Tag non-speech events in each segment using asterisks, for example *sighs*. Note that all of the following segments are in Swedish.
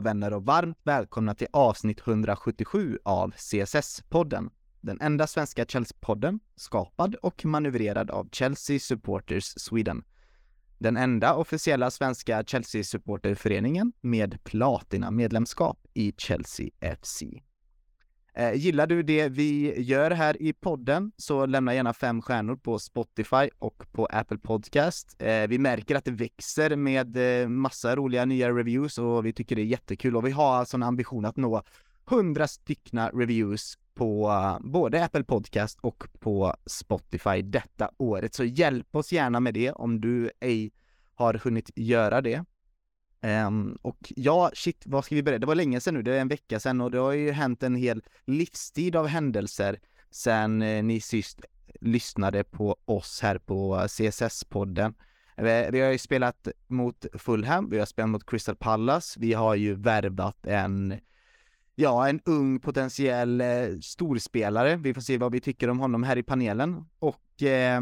Vänner och varmt välkomna till avsnitt 177 av CSS-podden. Den enda svenska Chelsea-podden, skapad och manövrerad av Chelsea Supporters Sweden. Den enda officiella svenska Chelsea-supporterföreningen med platina-medlemskap i Chelsea FC. Eh, gillar du det vi gör här i podden så lämna gärna fem stjärnor på Spotify och på Apple Podcast. Eh, vi märker att det växer med eh, massa roliga nya reviews och vi tycker det är jättekul och vi har alltså en ambition att nå 100 styckna reviews på eh, både Apple Podcast och på Spotify detta året. Så hjälp oss gärna med det om du ej har hunnit göra det. Um, och ja, shit, vad ska vi börja? Det var länge sedan nu, det är en vecka sedan och det har ju hänt en hel livstid av händelser sedan eh, ni sist lyssnade på oss här på CSS-podden. Eh, vi, vi har ju spelat mot Fulham, vi har spelat mot Crystal Palace, vi har ju värvat en ja, en ung potentiell eh, storspelare. Vi får se vad vi tycker om honom här i panelen. Och eh,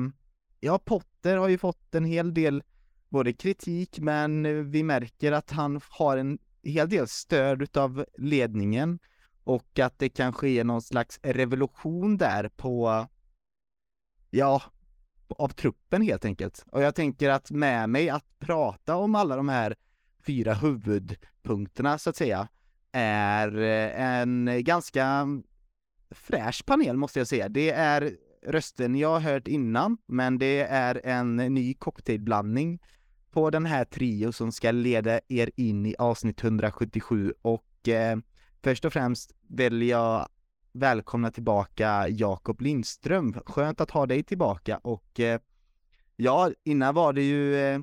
ja, Potter har ju fått en hel del både kritik, men eh, vi märker att han har en hel del stöd utav ledningen och att det kan ske någon slags revolution där på, ja, av truppen helt enkelt. Och jag tänker att med mig att prata om alla de här fyra huvudpunkterna så att säga är eh, en ganska fräsch panel måste jag säga. Det är rösten jag har hört innan, men det är en ny cocktailblandning på den här trio som ska leda er in i avsnitt 177 och eh, först och främst vill jag välkomna tillbaka Jakob Lindström. Skönt att ha dig tillbaka och eh, ja, innan var det ju eh,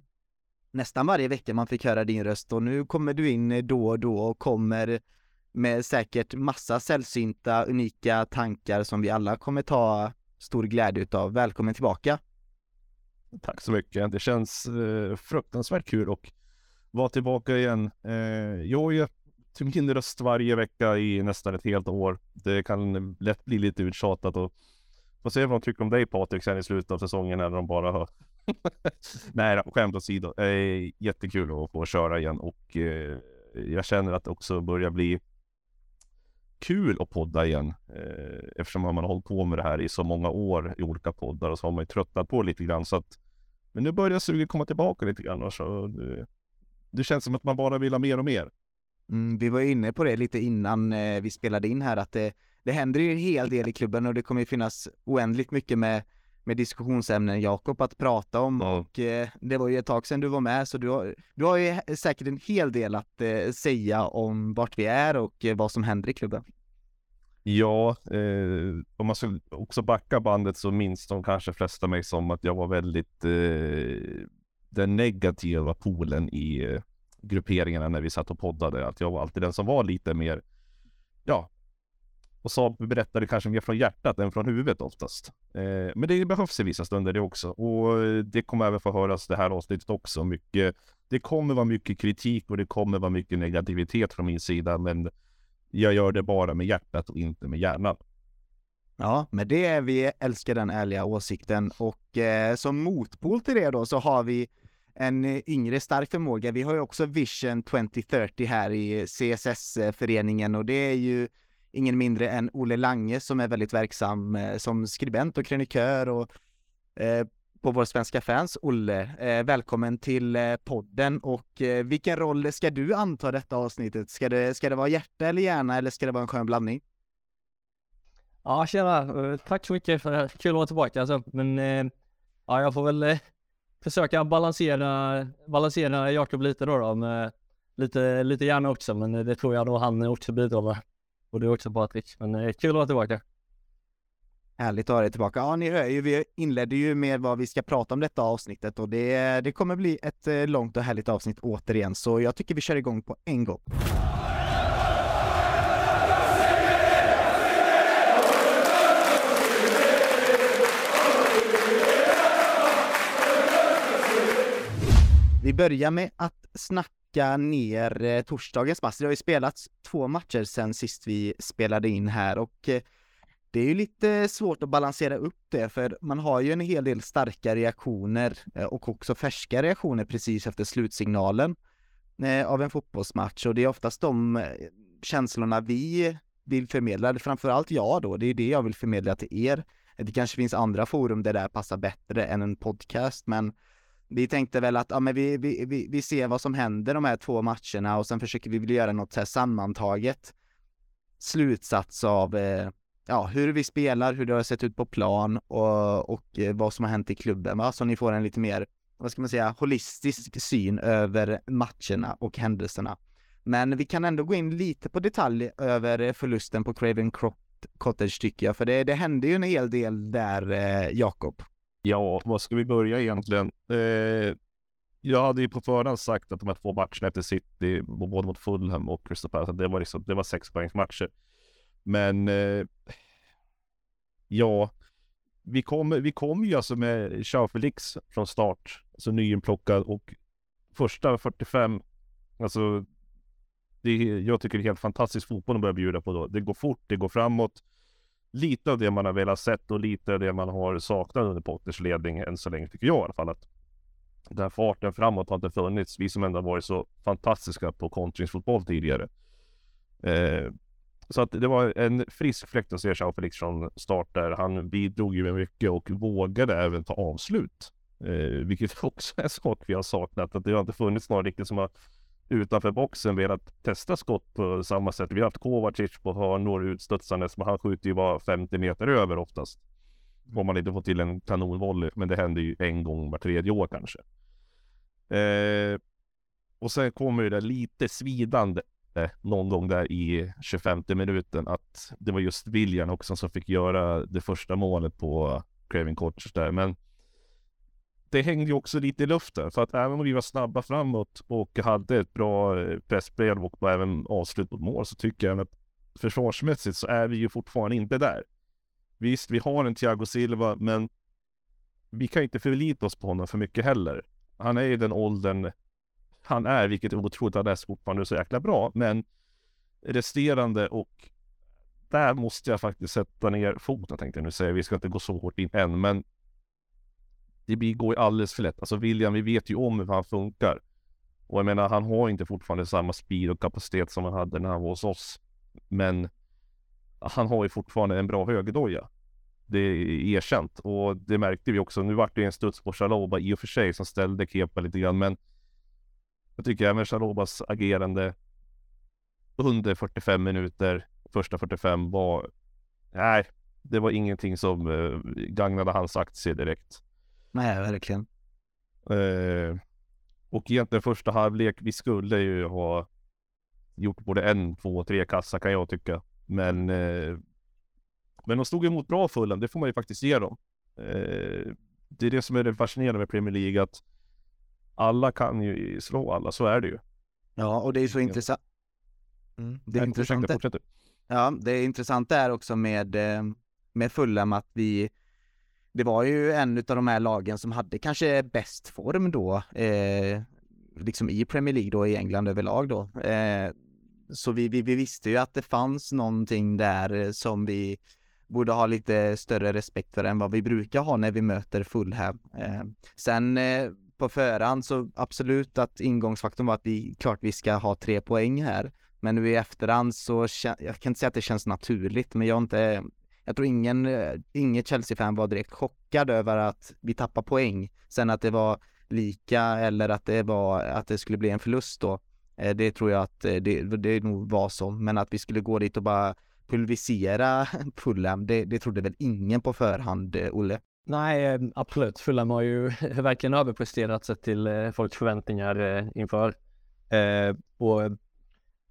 nästan varje vecka man fick höra din röst och nu kommer du in eh, då och då och kommer med säkert massa sällsynta, unika tankar som vi alla kommer ta stor glädje utav. Välkommen tillbaka! Tack så mycket. Det känns eh, fruktansvärt kul att vara tillbaka igen. Eh, jag har ju till min röst varje vecka i nästan ett helt år. Det kan lätt bli lite uttjatat och får se vad de tycker om dig Patrik sen i slutet av säsongen när de bara hör. *laughs* Nej, skämt åsido. Eh, jättekul att få köra igen och eh, jag känner att det också börjar bli kul att podda igen. Eh, eftersom man har hållit på med det här i så många år i olika poddar och så har man ju tröttnat på lite grann. Så att men nu börjar suget komma tillbaka lite grann. Så det, det känns som att man bara vill ha mer och mer. Mm, vi var inne på det lite innan eh, vi spelade in här att det, det händer ju en hel del i klubben och det kommer ju finnas oändligt mycket med, med diskussionsämnen Jakob att prata om ja. och eh, det var ju ett tag sedan du var med så du har, du har ju säkert en hel del att eh, säga om vart vi är och eh, vad som händer i klubben. Ja, eh, om man ska också backa bandet så minns de kanske flesta mig som att jag var väldigt eh, den negativa polen i eh, grupperingarna när vi satt och poddade. Att jag var alltid den som var lite mer, ja, och sa, berättade kanske mer från hjärtat än från huvudet oftast. Eh, men det behövs i vissa stunder det också. Och eh, det kommer även få höras det här avsnittet också. Mycket, det kommer vara mycket kritik och det kommer vara mycket negativitet från min sida. Men jag gör det bara med hjärtat och inte med hjärnan. Ja, men det är vi älskar den ärliga åsikten och eh, som motpol till det då så har vi en yngre stark förmåga. Vi har ju också Vision 2030 här i CSS-föreningen och det är ju ingen mindre än Olle Lange som är väldigt verksam eh, som skribent och krönikör och eh, på våra svenska fans. Olle, eh, välkommen till eh, podden och eh, vilken roll ska du anta detta avsnittet? Ska det, ska det vara hjärta eller hjärna eller ska det vara en skön blandning? Ja, tjena! Eh, tack så mycket för det. kul att vara tillbaka alltså. Men eh, ja, jag får väl eh, försöka balansera, balansera Jakob lite då, då med lite, lite hjärna också, men eh, det tror jag då han också bidrar med. Och du också Patrik. Men eh, kul att vara tillbaka. Härligt att ha dig tillbaka. Ja, ni hör ju, vi inledde ju med vad vi ska prata om detta avsnittet och det, det kommer bli ett eh, långt och härligt avsnitt återigen, så jag tycker vi kör igång på en gång. Vi börjar med att snacka ner eh, torsdagens match. Det har ju spelats två matcher sedan sist vi spelade in här och eh, det är ju lite svårt att balansera upp det, för man har ju en hel del starka reaktioner eh, och också färska reaktioner precis efter slutsignalen. Eh, av en fotbollsmatch och det är oftast de eh, känslorna vi vill förmedla, framförallt jag då, det är det jag vill förmedla till er. Det kanske finns andra forum där det här passar bättre än en podcast, men vi tänkte väl att ja, men vi, vi, vi, vi ser vad som händer de här två matcherna och sen försöker vi väl göra något så här sammantaget slutsats av eh, ja, hur vi spelar, hur det har sett ut på plan och, och eh, vad som har hänt i klubben, va? så ni får en lite mer, vad ska man säga, holistisk syn över matcherna och händelserna. Men vi kan ändå gå in lite på detalj över förlusten på Craven Cottage tycker jag, för det, det hände ju en hel del där, eh, Jakob. Ja, var ska vi börja egentligen? Eh, jag hade ju på förhand sagt att de här två matcherna efter City, både mot Fulham och Crystal Palace, det var, liksom, det var sexpoängsmatcher. Men eh, ja, vi kom, vi kom ju alltså med Jean Felix från start, alltså nyinplockad och första 45, alltså det, jag tycker det är helt fantastisk fotboll de börjar bjuda på då. Det går fort, det går framåt. Lite av det man har velat sett och lite av det man har saknat under Potters ledning än så länge tycker jag i alla fall. Att den här farten framåt har inte funnits. Vi som ändå varit så fantastiska på kontringsfotboll tidigare. Eh, så att det var en frisk fläkt att se Jean Felix från start där. Han bidrog ju med mycket och vågade även ta avslut. Eh, vilket *laughs* också är en sak vi har saknat. Att det har inte funnits någon riktigt som har utanför boxen velat testa skott på samma sätt. Vi har haft Kovacic på hörnor utstudsandes, men han skjuter ju bara 50 meter över oftast. Om man inte får till en kanonvolley, men det händer ju en gång var tredje år kanske. Eh, och sen kommer det där lite svidande eh, någon gång där i 25 minuten att det var just William också som fick göra det första målet på Craven Coaches där. Men det hängde ju också lite i luften för att även om vi var snabba framåt och hade ett bra eh, pressspel och även avslut mot mål så tycker jag att försvarsmässigt så är vi ju fortfarande inte där. Visst, vi har en Thiago Silva, men vi kan inte förlita oss på honom för mycket heller. Han är i den åldern han är, vilket är otroligt, han är fortfarande så jäkla bra, men resterande och där måste jag faktiskt sätta ner foten tänkte jag nu säga. Vi ska inte gå så hårt in än, men det går ju alldeles för lätt. Alltså William, vi vet ju om hur han funkar. Och jag menar, han har inte fortfarande samma speed och kapacitet som han hade när han var hos oss. Men han har ju fortfarande en bra högerdoja. Det är erkänt och det märkte vi också. Nu vart det en studs på Shaloba i och för sig som ställde Kepa lite grann, men jag tycker även Shalobas agerande under 45 minuter, första 45 var, nej, det var ingenting som eh, gagnade hans aktie direkt. Nej, verkligen. Eh, och egentligen första halvlek, vi skulle ju ha gjort både en, två, tre kassa kan jag tycka. Men, eh, men de stod emot bra Fulham, det får man ju faktiskt ge dem. Eh, det är det som är det fascinerande med Premier League, att alla kan ju slå alla, så är det ju. Ja, och det är så intressant. Mm. Det är Nej, intressant. Fortsätt, ja, det är intressant där också med, eh, med Fulham att vi det var ju en av de här lagen som hade kanske bäst form då, eh, liksom i Premier League då i England överlag då. Eh, så vi, vi, vi, visste ju att det fanns någonting där som vi borde ha lite större respekt för än vad vi brukar ha när vi möter Fulham. Eh, sen eh, på förhand så absolut att ingångsfaktorn var att vi, klart vi ska ha tre poäng här. Men nu i efterhand så, jag kan inte säga att det känns naturligt, men jag inte jag tror ingen, eh, inget Chelsea-fan var direkt chockad över att vi tappar poäng. Sen att det var lika eller att det var, att det skulle bli en förlust då. Eh, det tror jag att eh, det, det nog var så, men att vi skulle gå dit och bara pulvisera *laughs* Fulham, det, det trodde väl ingen på förhand, Olle? Nej, eh, absolut. Fulham har ju *laughs* verkligen överpresterat sett till eh, folks förväntningar eh, inför. Och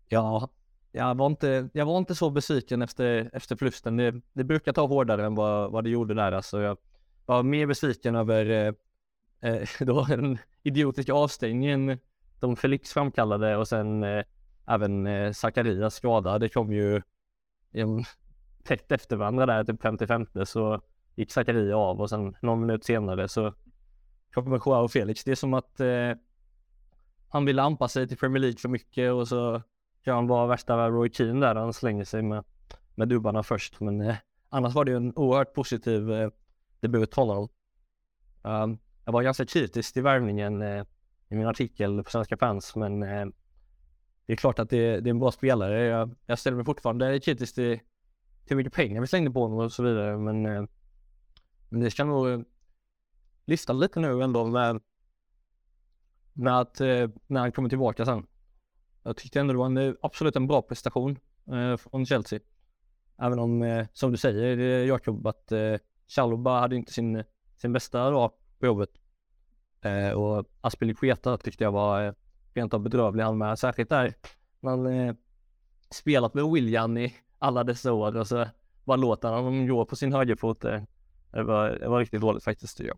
ja, jag var inte, jag var inte så besviken efter, efter förlusten. Det, det brukar ta hårdare än vad, vad det gjorde där. Alltså jag var mer besviken över eh, *laughs* då den idiotiska avstängningen de Felix framkallade och sen eh, även eh, Zacharias skada. Det kom ju eh, tätt efter varandra där, typ 55 så gick Zakaria av och sen någon minut senare så kommer Joao Felix. Det är som att eh, han vill anpassa sig till Premier League för mycket och så kan han vara värsta Roy Keane där, han slänger sig med, med dubbarna först. Men eh, annars var det ju en oerhört positiv eh, debut honom. Um, jag var ganska kritisk till värvningen eh, i min artikel på Svenska fans, men eh, det är klart att det, det är en bra spelare. Jag, jag ställer mig fortfarande kritisk till, till hur mycket pengar vi slängde på honom och så vidare, men, eh, men det ska nog eh, lyfta lite nu ändå med, med att, eh, när han kommer tillbaka sen. Jag tyckte ändå det var en, eh, absolut en bra prestation eh, från Chelsea. Även om, eh, som du säger Jakob, att eh, Chalobah hade inte sin, sin bästa dag på jobbet. Eh, och Aspilicueta tyckte jag var eh, rent av bedrövlig han med, särskilt där man eh, spelat med William i alla dessa år och så bara låter han honom gå på sin högerfot. Det var, det var riktigt dåligt faktiskt tycker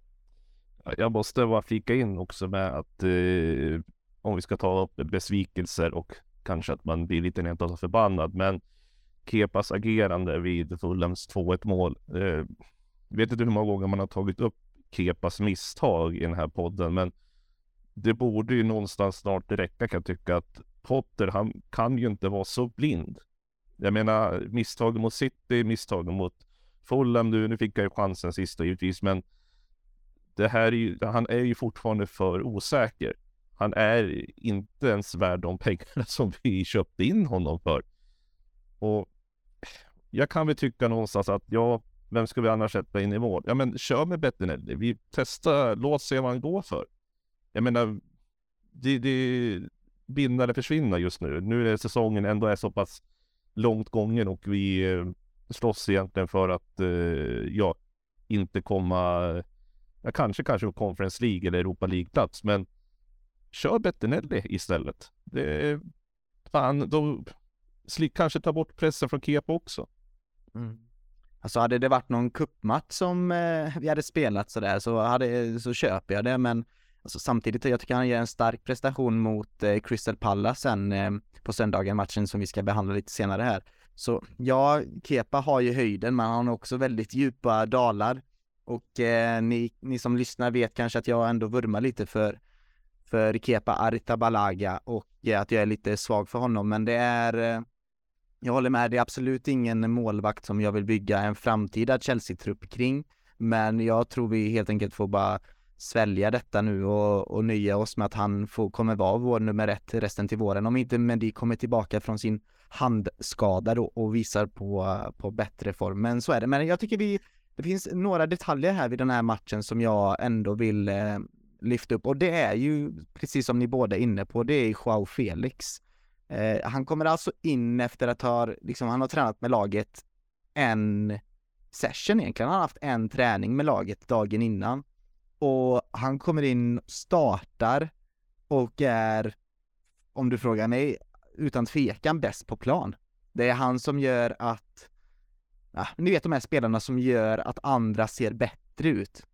jag. Jag måste bara flika in också med att eh, om vi ska ta upp besvikelser och kanske att man blir lite rent av förbannad, men Kepas agerande vid Fulhams 2-1 mål. Eh, vet inte hur många gånger man har tagit upp Kepas misstag i den här podden, men det borde ju någonstans snart räcka kan jag tycka att Potter, han kan ju inte vara så blind. Jag menar misstagen mot City, misstagen mot Fulham nu, nu fick jag ju chansen sist givetvis, men det här är ju, han är ju fortfarande för osäker. Han är inte ens värd de pengarna *laughs* som vi köpte in honom för. Och jag kan väl tycka någonstans att ja, vem ska vi annars sätta in i mål? Ja, men kör med Bettinelli. Vi testar, låt se vad han går för. Jag menar, det, det vinna eller försvinna just nu. Nu är säsongen ändå är så pass långt gången och vi eh, slåss egentligen för att, eh, ja, inte komma, ja, kanske kanske Conference League eller Europa League-plats, men kör Bettinelli istället. Det är, fan, då kanske ta bort pressen från Kepa också. Mm. Alltså hade det varit någon kuppmatch som eh, vi hade spelat sådär så, hade, så köper jag det men alltså, samtidigt, jag tycker han ger en stark prestation mot eh, Crystal Palace sen eh, på söndagen, matchen som vi ska behandla lite senare här. Så ja, Kepa har ju höjden men han har också väldigt djupa dalar. Och eh, ni, ni som lyssnar vet kanske att jag ändå vurmar lite för för Kepa Arrizabalaga och eh, att jag är lite svag för honom men det är eh, jag håller med, det är absolut ingen målvakt som jag vill bygga en framtida Chelsea-trupp kring. Men jag tror vi helt enkelt får bara svälja detta nu och, och nöja oss med att han får, kommer vara vår nummer ett resten till våren. Om inte Mendy kommer tillbaka från sin handskadad och visar på, på bättre form. Men så är det. Men jag tycker vi, det finns några detaljer här vid den här matchen som jag ändå vill eh, lyfta upp och det är ju precis som ni båda är inne på, det är Joao Felix. Eh, han kommer alltså in efter att ha, liksom, han har tränat med laget en session egentligen. Han har haft en träning med laget dagen innan. Och han kommer in, startar och är, om du frågar mig, utan tvekan bäst på plan. Det är han som gör att, ja, ni vet de här spelarna som gör att andra ser bättre ut.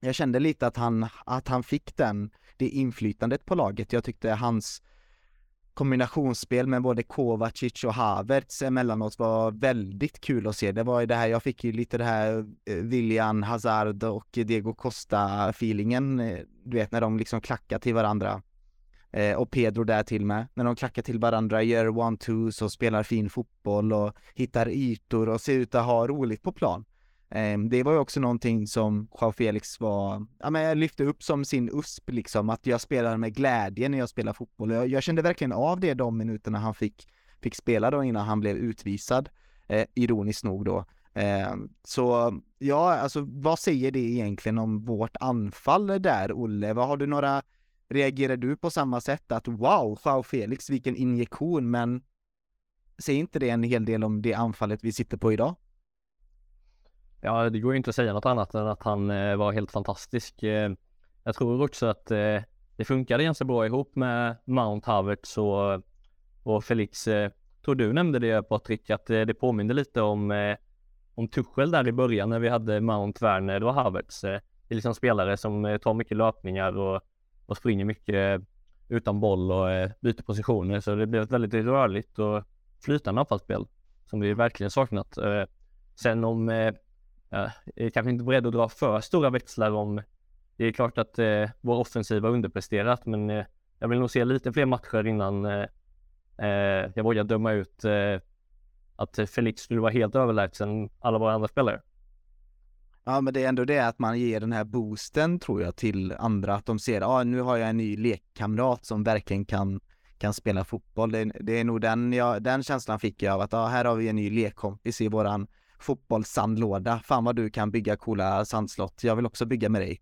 Jag kände lite att han, att han fick den, det inflytandet på laget. Jag tyckte hans kombinationsspel med både Kovacic och Havertz emellanåt var väldigt kul att se. Det var ju det här, jag fick ju lite det här eh, William Hazard och Diego Costa feelingen, eh, du vet när de liksom klackar till varandra. Eh, och Pedro där till med. När de klackar till varandra, gör one-twos och spelar fin fotboll och hittar ytor och ser ut att ha roligt på plan. Eh, det var ju också någonting som Joao Felix var, ja men jag lyfte upp som sin USP liksom, att jag spelar med glädje när jag spelar fotboll. Jag, jag kände verkligen av det de minuterna han fick, fick spela då innan han blev utvisad, eh, ironiskt nog då. Ehm, så ja, alltså vad säger det egentligen om vårt anfall där, Olle? Vad har du några, reagerar du på samma sätt att wow, Joao Felix, vilken injektion, men säger inte det en hel del om det anfallet vi sitter på idag? Ja, det går ju inte att säga något annat än att han eh, var helt fantastisk. Eh, jag tror också att eh, det funkade ganska bra ihop med Mount Havertz och, och Felix. Tror du nämnde det Patrik, att det påminner lite om, om Tuchel där i början när vi hade Mount Werner och Havertz. det är liksom spelare som tar mycket löpningar och, och springer mycket utan boll och eh, byter positioner. Så det blev ett väldigt rörligt och flytande anfallsspel som vi verkligen saknat. Eh, sen om eh, jag är kanske inte beredd att dra för stora växlar om det är klart att vår offensiv har underpresterat men jag vill nog se lite fler matcher innan jag vågar döma ut att Felix skulle vara helt överlägsen alla våra andra spelare. Ja, men det är ändå det att man ger den här boosten tror jag till andra, att de ser, ja ah, nu har jag en ny lekkamrat som verkligen kan, kan spela fotboll. Det, det är nog den, jag, den känslan fick jag av att, ja ah, här har vi en ny lekkompis i våran fotbollssandlåda. Fan vad du kan bygga coola sandslott. Jag vill också bygga med dig.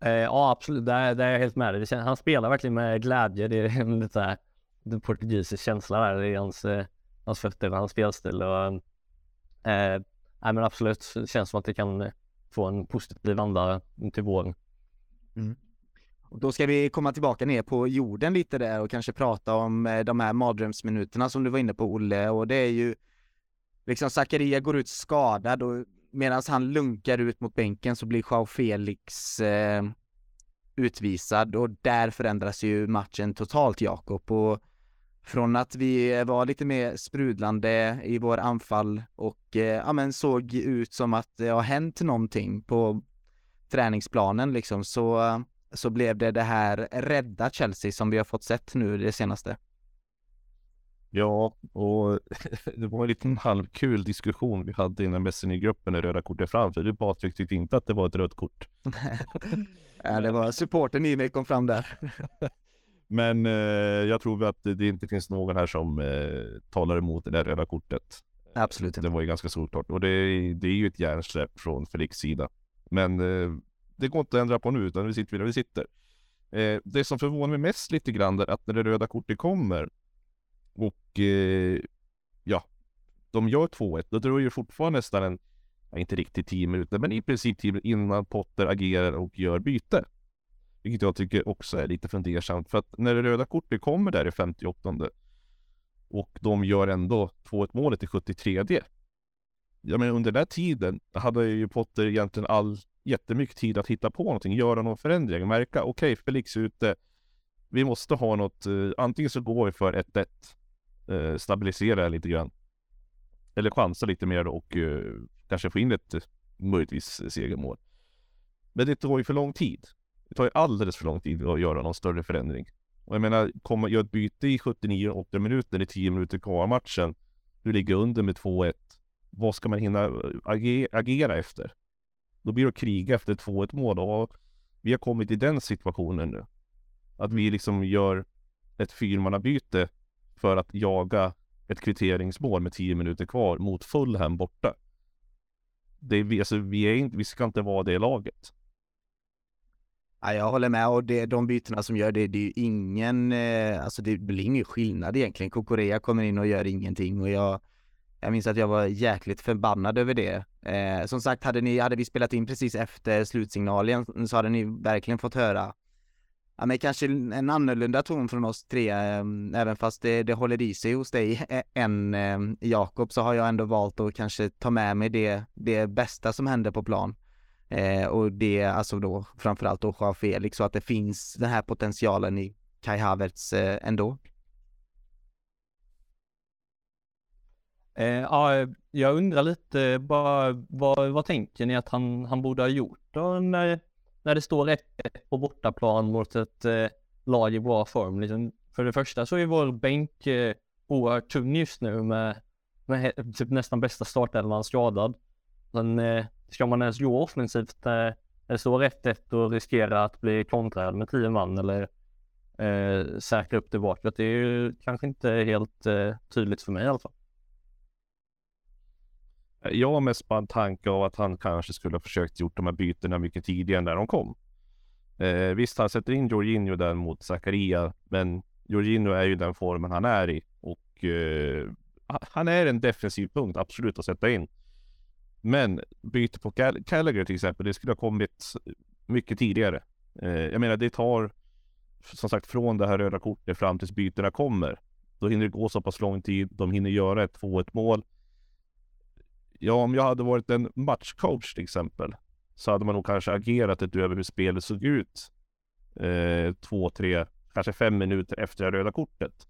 Eh, ja, absolut. Där, där är jag helt med dig. Han spelar verkligen med glädje. Det är *laughs* en lite här portugisisk känsla där i hans, eh, hans fötter, hans spelstil. Och, eh, nej, men absolut, det känns som att det kan få en positiv anda till våren. Mm. Och då ska vi komma tillbaka ner på jorden lite där och kanske prata om eh, de här mardrömsminuterna som du var inne på Olle och det är ju liksom Zakaria går ut skadad och medan han lunkar ut mot bänken så blir Joao Felix eh, utvisad och där förändras ju matchen totalt Jakob och från att vi var lite mer sprudlande i vår anfall och eh, ja men såg ut som att det har hänt någonting på träningsplanen liksom så så blev det det här rädda Chelsea som vi har fått sett nu det senaste. Ja, och *laughs* det var en liten halvkul diskussion vi hade innan mässen i gruppen när röda kortet fram, för du Patrik tyckte inte att det var ett rött kort. *laughs* ja, det var supporten i mig kom fram där. *laughs* Men eh, jag tror att det inte finns någon här som eh, talar emot det där röda kortet. Absolut inte. Det var ju ganska solklart och det, det är ju ett hjärnsläpp från Felix sida. Men eh, det går inte att ändra på nu, utan vi sitter där vi sitter. Eh, det som förvånar mig mest lite grann är att när det röda kortet kommer och eh, ja, de gör 2-1, då dröjer det fortfarande nästan en, inte riktigt 10 minuter, men i princip 10 minuter innan Potter agerar och gör byte. Vilket jag tycker också är lite fundersamt, för att när det röda kortet kommer där i 58 och de gör ändå 2-1 målet i 73 Ja men under den här tiden hade ju Potter egentligen all jättemycket tid att hitta på någonting, göra någon förändring, märka okej, okay, Felix är ute. Vi måste ha något, Eh, antingen så går vi för 1-1, uh, eh, stabilisera lite grann. Eller chansa lite mer och eh, kanske få in ett eh, möjligtvis segermål. Men det tar ju för lång tid. Det tar ju alldeles för lång tid att göra någon större förändring. Och jag menar, komma, göra ett byte i 79-80 minuter, det är 10 minuter kvar matchen. Du ligger under med 2-1. Vad ska man hinna eh, agera efter? Då blir det att kriga efter 2-1 mål och vi har kommit i den situationen nu. Att vi liksom gör ett fyrmannabyte för att jaga ett kvitteringsmål med 10 minuter kvar mot Fulham borta. Det är, alltså, vi, är inte, vi ska inte vara det laget. Ja, jag håller med och det, de bytena som gör det, det är ju ingen, eh, alltså det blir ingen skillnad egentligen. Kokorea kommer in och gör ingenting och jag, jag minns att jag var jäkligt förbannad över det. Eh, som sagt, hade, ni, hade vi spelat in precis efter slutsignalen så hade ni verkligen fått höra ja, men kanske en annorlunda ton från oss tre, eh, även fast det, det håller i sig hos dig eh, än eh, Jakob, så har jag ändå valt att kanske ta med mig det, det bästa som hände på plan. Eh, och det alltså då framförallt då Joao Felix, så att det finns den här potentialen i Kai Havertz eh, ändå. Eh, ja, jag undrar lite bara vad, vad tänker ni att han, han borde ha gjort då när, när det står ett på bortaplan mot ett eh, lag i bra form? Liksom, för det första så är vår bänk eh, oerhört tung just nu med, med typ nästan bästa startelvan skadad. Sen eh, ska man ens gå offensivt eh, när det står 1-1 och riskera att bli kontrad med 10 man eller eh, säkra upp det bakåt. Det är ju kanske inte helt eh, tydligt för mig i alla fall. Jag har mest bara en tanke av att han kanske skulle ha försökt gjort de här bytena mycket tidigare när de kom. Eh, visst, han sätter in Jorginho där mot Zakaria, men Jorginho är ju den formen han är i och eh, han är en defensiv punkt, absolut att sätta in. Men byte på Gallagher till exempel, det skulle ha kommit mycket tidigare. Eh, jag menar, det tar som sagt från det här röda kortet fram tills bytena kommer. Då hinner det gå så pass lång tid. De hinner göra ett 2-1 mål. Ja, om jag hade varit en matchcoach till exempel, så hade man nog kanske agerat ett över hur spelet såg ut. Eh, två, tre, kanske fem minuter efter det röda kortet.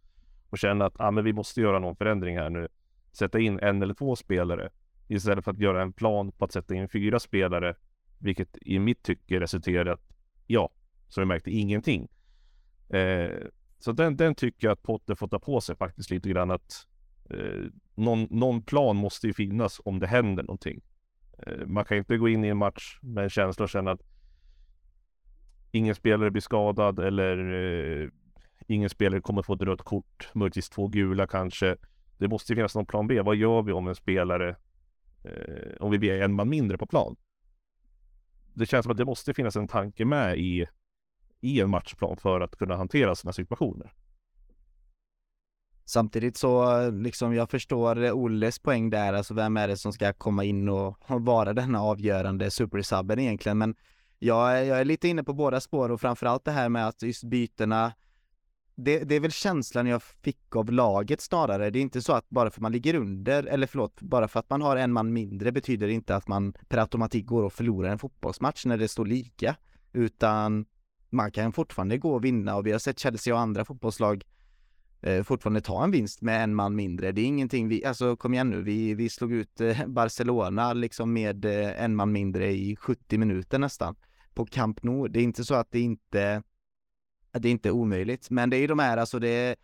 Och känna att ah, men vi måste göra någon förändring här nu. Sätta in en eller två spelare istället för att göra en plan på att sätta in fyra spelare, vilket i mitt tycke resulterat, ja, som vi märkte, ingenting. Eh, så den, den tycker jag att Potter får ta på sig faktiskt lite grann att eh, någon, någon plan måste ju finnas om det händer någonting. Eh, man kan inte gå in i en match med en känsla och känna att ingen spelare blir skadad eller eh, ingen spelare kommer få ett rött kort, möjligtvis två gula kanske. Det måste finnas någon plan B. Vad gör vi om en spelare, eh, om vi blir en man mindre på plan? Det känns som att det måste finnas en tanke med i, i en matchplan för att kunna hantera sådana situationer. Samtidigt så liksom jag förstår Olles poäng där, alltså vem är det som ska komma in och *laughs* vara denna avgörande supersubben egentligen, men jag, jag är lite inne på båda spår och framförallt det här med att just bytena det, det, är väl känslan jag fick av laget snarare. Det är inte så att bara för man ligger under, eller förlåt, bara för att man har en man mindre betyder det inte att man per automatik går och förlorar en fotbollsmatch när det står lika. Utan man kan fortfarande gå och vinna och vi har sett Chelsea och andra fotbollslag eh, fortfarande ta en vinst med en man mindre. Det är ingenting vi, alltså kom igen nu, vi, vi slog ut eh, Barcelona liksom med eh, en man mindre i 70 minuter nästan på Camp Nou. Det är inte så att det inte att det inte är omöjligt, men det är ju de här, alltså det är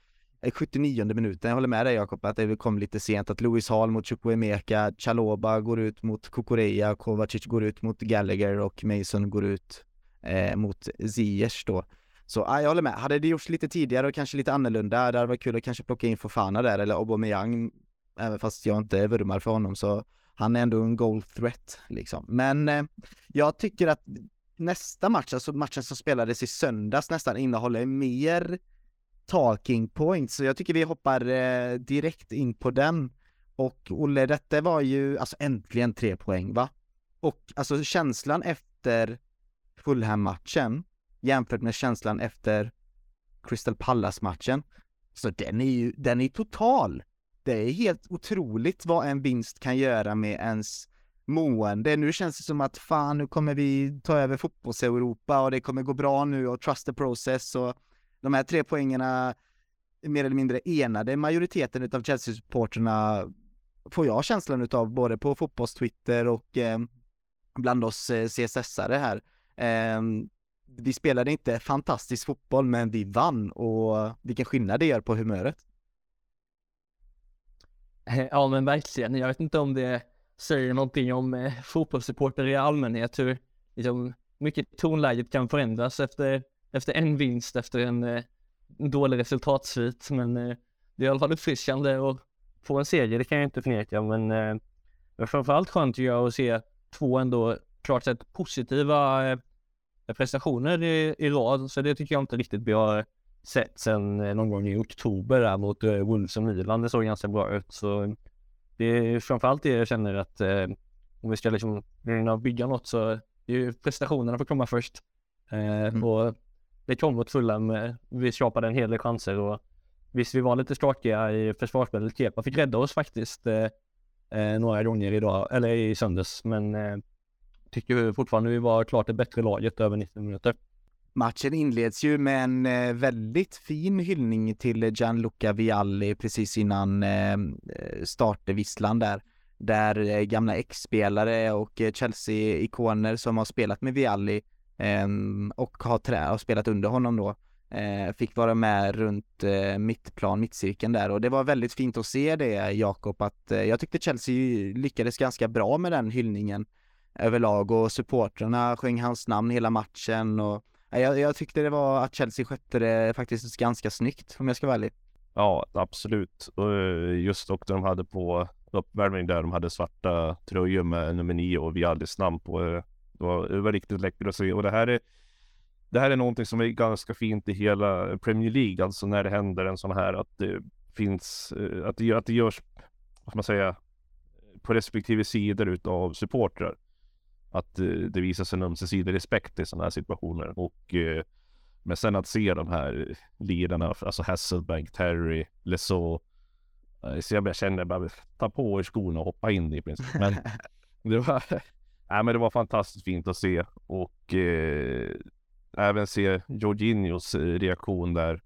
eh, 79 minuten, jag håller med dig Jakob, att det kom lite sent, att Louis Hall mot Chukwuemeka, Chaloba går ut mot Kukureya, Kovacic går ut mot Gallagher och Mason går ut eh, mot Ziyech då. Så ja, jag håller med. Hade det gjorts lite tidigare och kanske lite annorlunda, det hade varit kul att kanske plocka in Fofana där eller Aubameyang, även fast jag inte vurmar för honom så han är ändå en goal threat liksom. Men eh, jag tycker att nästa match, alltså matchen som spelades i söndags nästan innehåller mer talking points, så jag tycker vi hoppar eh, direkt in på den. Och Olle, detta var ju alltså äntligen tre poäng va? Och alltså känslan efter Fulham-matchen jämfört med känslan efter Crystal Palace-matchen, så den är ju, den är total. Det är helt otroligt vad en vinst kan göra med ens mående. Nu känns det som att fan, nu kommer vi ta över fotbolls-Europa och det kommer gå bra nu och trust the process och de här tre poängerna mer eller mindre enade majoriteten utav Chelsea-supporterna får jag känslan utav både på fotbolls-Twitter och eh, bland oss eh, CSS-are här. Eh, vi spelade inte fantastisk fotboll, men vi vann och vilken skillnad det gör på humöret. Eh, ja men verkligen, jag vet inte om det säger någonting om eh, fotbollssupporter i allmänhet, hur liksom, mycket tonläget kan förändras efter, efter en vinst, efter en, eh, dålig resultatsvit. Men eh, det är i alla fall uppfriskande att få en seger, det kan jag inte förneka. Men eh, framförallt skönt tycker jag att se två ändå klart sett positiva eh, prestationer i, i rad. Så det tycker jag inte riktigt vi har eh, sett sedan eh, någon gång i oktober där mot eh, Wolves och Milan. Det såg ganska bra ut. Så det är framförallt det jag känner att eh, om vi ska liksom bygga något så det är ju prestationerna får komma först. Eh, mm. Och det kom mot Fulham. Eh, vi skapade en hel del chanser och visst, vi var lite skakiga i försvarsspelet. Kepa fick rädda oss faktiskt eh, eh, några gånger idag, eller i söndags, men eh, tycker fortfarande vi var klart det bättre laget över 90 minuter. Matchen inleds ju med en eh, väldigt fin hyllning till Gianluca Vialli precis innan eh, startvisslan där. Där eh, gamla ex-spelare och eh, Chelsea-ikoner som har spelat med Vialli ehm, och har, trä har spelat under honom då eh, fick vara med runt eh, mittplan, mittcirkeln där och det var väldigt fint att se det Jakob att jag tyckte Chelsea lyckades ganska bra med den hyllningen överlag och supportrarna sjöng hans namn hela matchen och jag, jag tyckte det var att Chelsea skötte det faktiskt ganska snyggt om jag ska vara ärlig. Ja, absolut. Eh, just också de hade på uppvärmning där de hade svarta tröjor med nummer nio och Viallis namn på. Eh, det var, det var riktigt läckert att se och det här är det här är någonting som är ganska fint i hela Premier League, alltså när det händer en sån här att det finns, eh, att det, att det görs, vad ska man säga, på respektive sidor utav supportrar att eh, det visas en ömsesidig respekt i sådana här situationer. Och eh, men sen att se de här ledarna, alltså Hasselbank, Terry, Leso. Eh, så jag känner bara ta på er skorna och hoppa in i princip. Men *laughs* det var, nej, men det var fantastiskt fint att se och eh, även se Jorginhos reaktion där.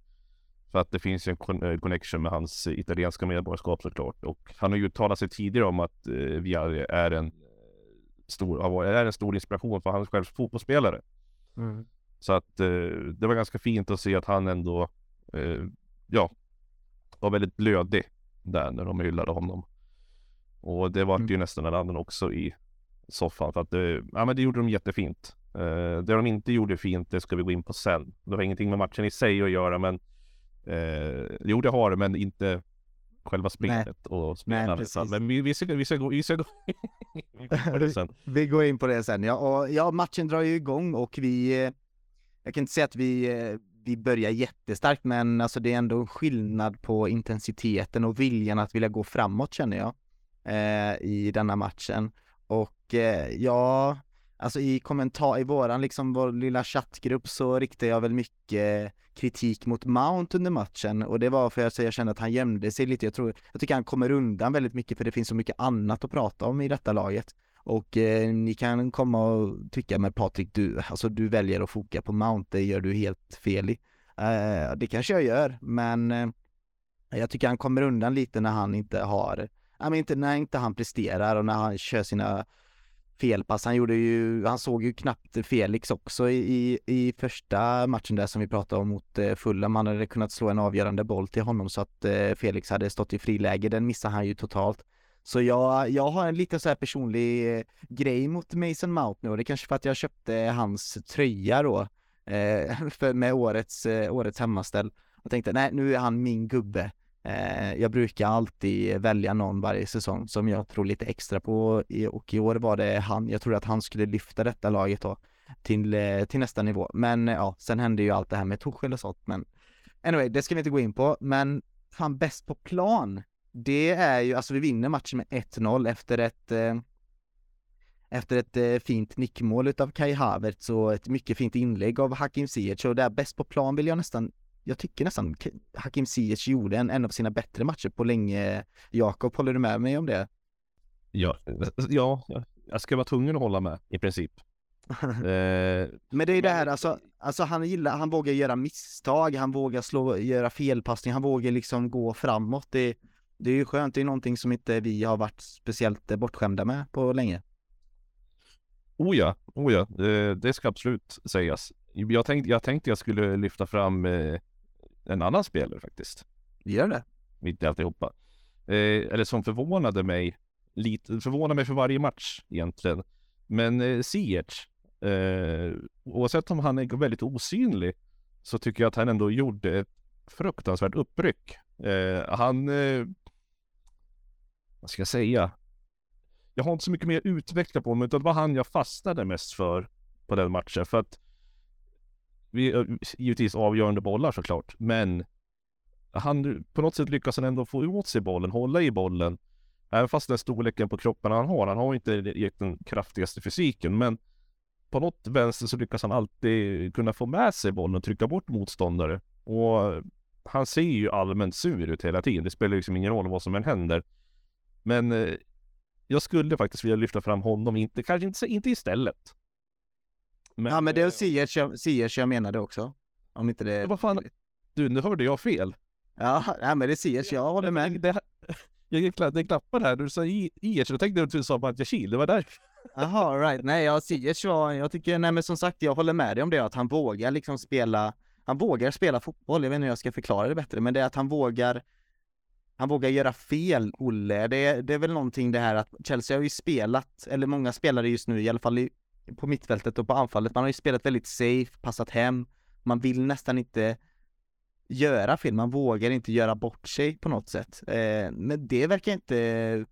För att det finns en connection med hans italienska medborgarskap såklart. Och han har ju uttalat sig tidigare om att eh, vi är en stor, är en stor inspiration för han själv fotbollsspelare. Mm. Så att eh, det var ganska fint att se att han ändå, eh, ja, var väldigt blödig där när de hyllade honom. Och det var Mm. ju nästan en annan också i soffan för att det, ja men det gjorde de jättefint. Uh, det de inte gjorde fint, det ska vi gå in på sen. Det har ingenting med matchen i sig att göra men uh, jo det har det men inte själva spelet och spelarna. precis. Men vi, vi, ska, vi ska gå, vi ska gå vi går *laughs* in på det sen. Vi går in på det sen, ja. Ja, matchen drar ju igång och vi... eh, Jag kan inte säga att vi, eh, vi börjar jättestarkt, men alltså det är ändå en skillnad på intensiteten och viljan att vilja gå framåt känner jag. Eh, I denna matchen. Och eh, ja, alltså i kommentar, i våran liksom vår lilla chattgrupp så riktade jag väl mycket kritik mot Mount under matchen och det var för att jag kände att han gömde sig lite. Jag tror, jag tycker han kommer undan väldigt mycket för det finns så mycket annat att prata om i detta laget. Och eh, ni kan komma och tycka med Patrik, du, alltså du väljer att foka på Mount, det gör du helt fel i. Eh, det kanske jag gör, men eh, jag tycker han kommer undan lite när han inte har, ja men inte, när inte han presterar och när han kör sina felpass. Han gjorde ju, han såg ju knappt Felix också i, i, i första matchen där som vi pratade om mot eh, Fulham. Han hade kunnat slå en avgörande boll till honom så att eh, Felix hade stått i friläge. Den missade han ju totalt. Så jag, jag har en liten så här personlig eh, grej mot Mason Mount nu och det är kanske för att jag köpte hans tröja då eh, *laughs* för, med årets, eh, årets hemmaställ och tänkte nej nu är han min gubbe. Eh, jag brukar alltid välja någon varje säsong som jag tror lite extra på och i år var det han. Jag trodde att han skulle lyfta detta laget då till, eh, till nästa nivå. Men eh, ja, sen hände ju allt det här med Torshäll och sånt. Men anyway, det ska vi inte gå in på. Men fan bäst på plan, det är ju, alltså vi vinner matchen med 1-0 efter ett efter ett fint nickmål utav Kai Havertz och ett mycket fint inlägg av Hakim Ziyech och där bäst på plan vill jag nästan jag tycker nästan Hakim Ziyech gjorde en, en av sina bättre matcher på länge. Jakob, håller du med mig om det? Ja, ja, ja, jag ska vara tvungen att hålla med i princip. *laughs* Eh, Men det är det här, alltså, alltså han gillar, han vågar göra misstag, han vågar slå, göra felpassning, han vågar liksom gå framåt. Det, det är ju skönt, det är någonting som inte vi har varit speciellt eh, bortskämda med på länge. Oh ja, oh ja, det, det ska absolut sägas. Jag tänkte jag, tänkte jag skulle lyfta fram eh, en annan spelare faktiskt, Gör det? mitt i alltihopa. Eh, eller som förvånade mig, lite, förvånar mig för varje match egentligen. Men eh, Ziyech, eh, oavsett om han är väldigt osynlig, så tycker jag att han ändå gjorde ett fruktansvärt uppryck. Eh, han, eh, vad ska jag säga? Jag har inte så mycket mer att utveckla på, men utan det var han jag fastnade mest för på den matchen. För att vi, eh, givetvis avgörande bollar såklart, men han, på något sätt lyckas han ändå få åt sig bollen, hålla i bollen. Även fast den storleken på kroppen han har, han har inte den kraftigaste fysiken, men på något vänster så lyckas han alltid kunna få med sig bollen och trycka bort motståndare. Och han ser ju allmänt sur ut hela tiden. Det spelar liksom ingen roll vad som än händer. Men eh, jag skulle faktiskt vilja lyfta fram honom, inte, kanske inte, inte istället. Men, ja men det är Ziyech jag- Ziyech jag menade också. Om inte det... Vad fan? Du, nu hörde jag fel. Ja, nej, men det är Ziyech, jag håller med. Det, det, *laughs* jag kla- det klappade här, du sa så då tänkte jag att du sa Bantjashil, det var där. Jaha, right. Nej, ja, Ziyech var, jag tycker, nej men som sagt, jag håller med dig om det, att han vågar liksom spela, han vågar spela fotboll, jag vet inte hur jag ska förklara det bättre, men det är att han vågar, han vågar göra fel, Olle. Det, är- det är väl någonting det här att Chelsea har ju spelat, eller många spelare just nu, i alla fall i, på mittfältet och på anfallet, man har ju spelat väldigt safe, passat hem, man vill nästan inte göra fel, man vågar inte göra bort sig på något sätt. Eh, men det verkar inte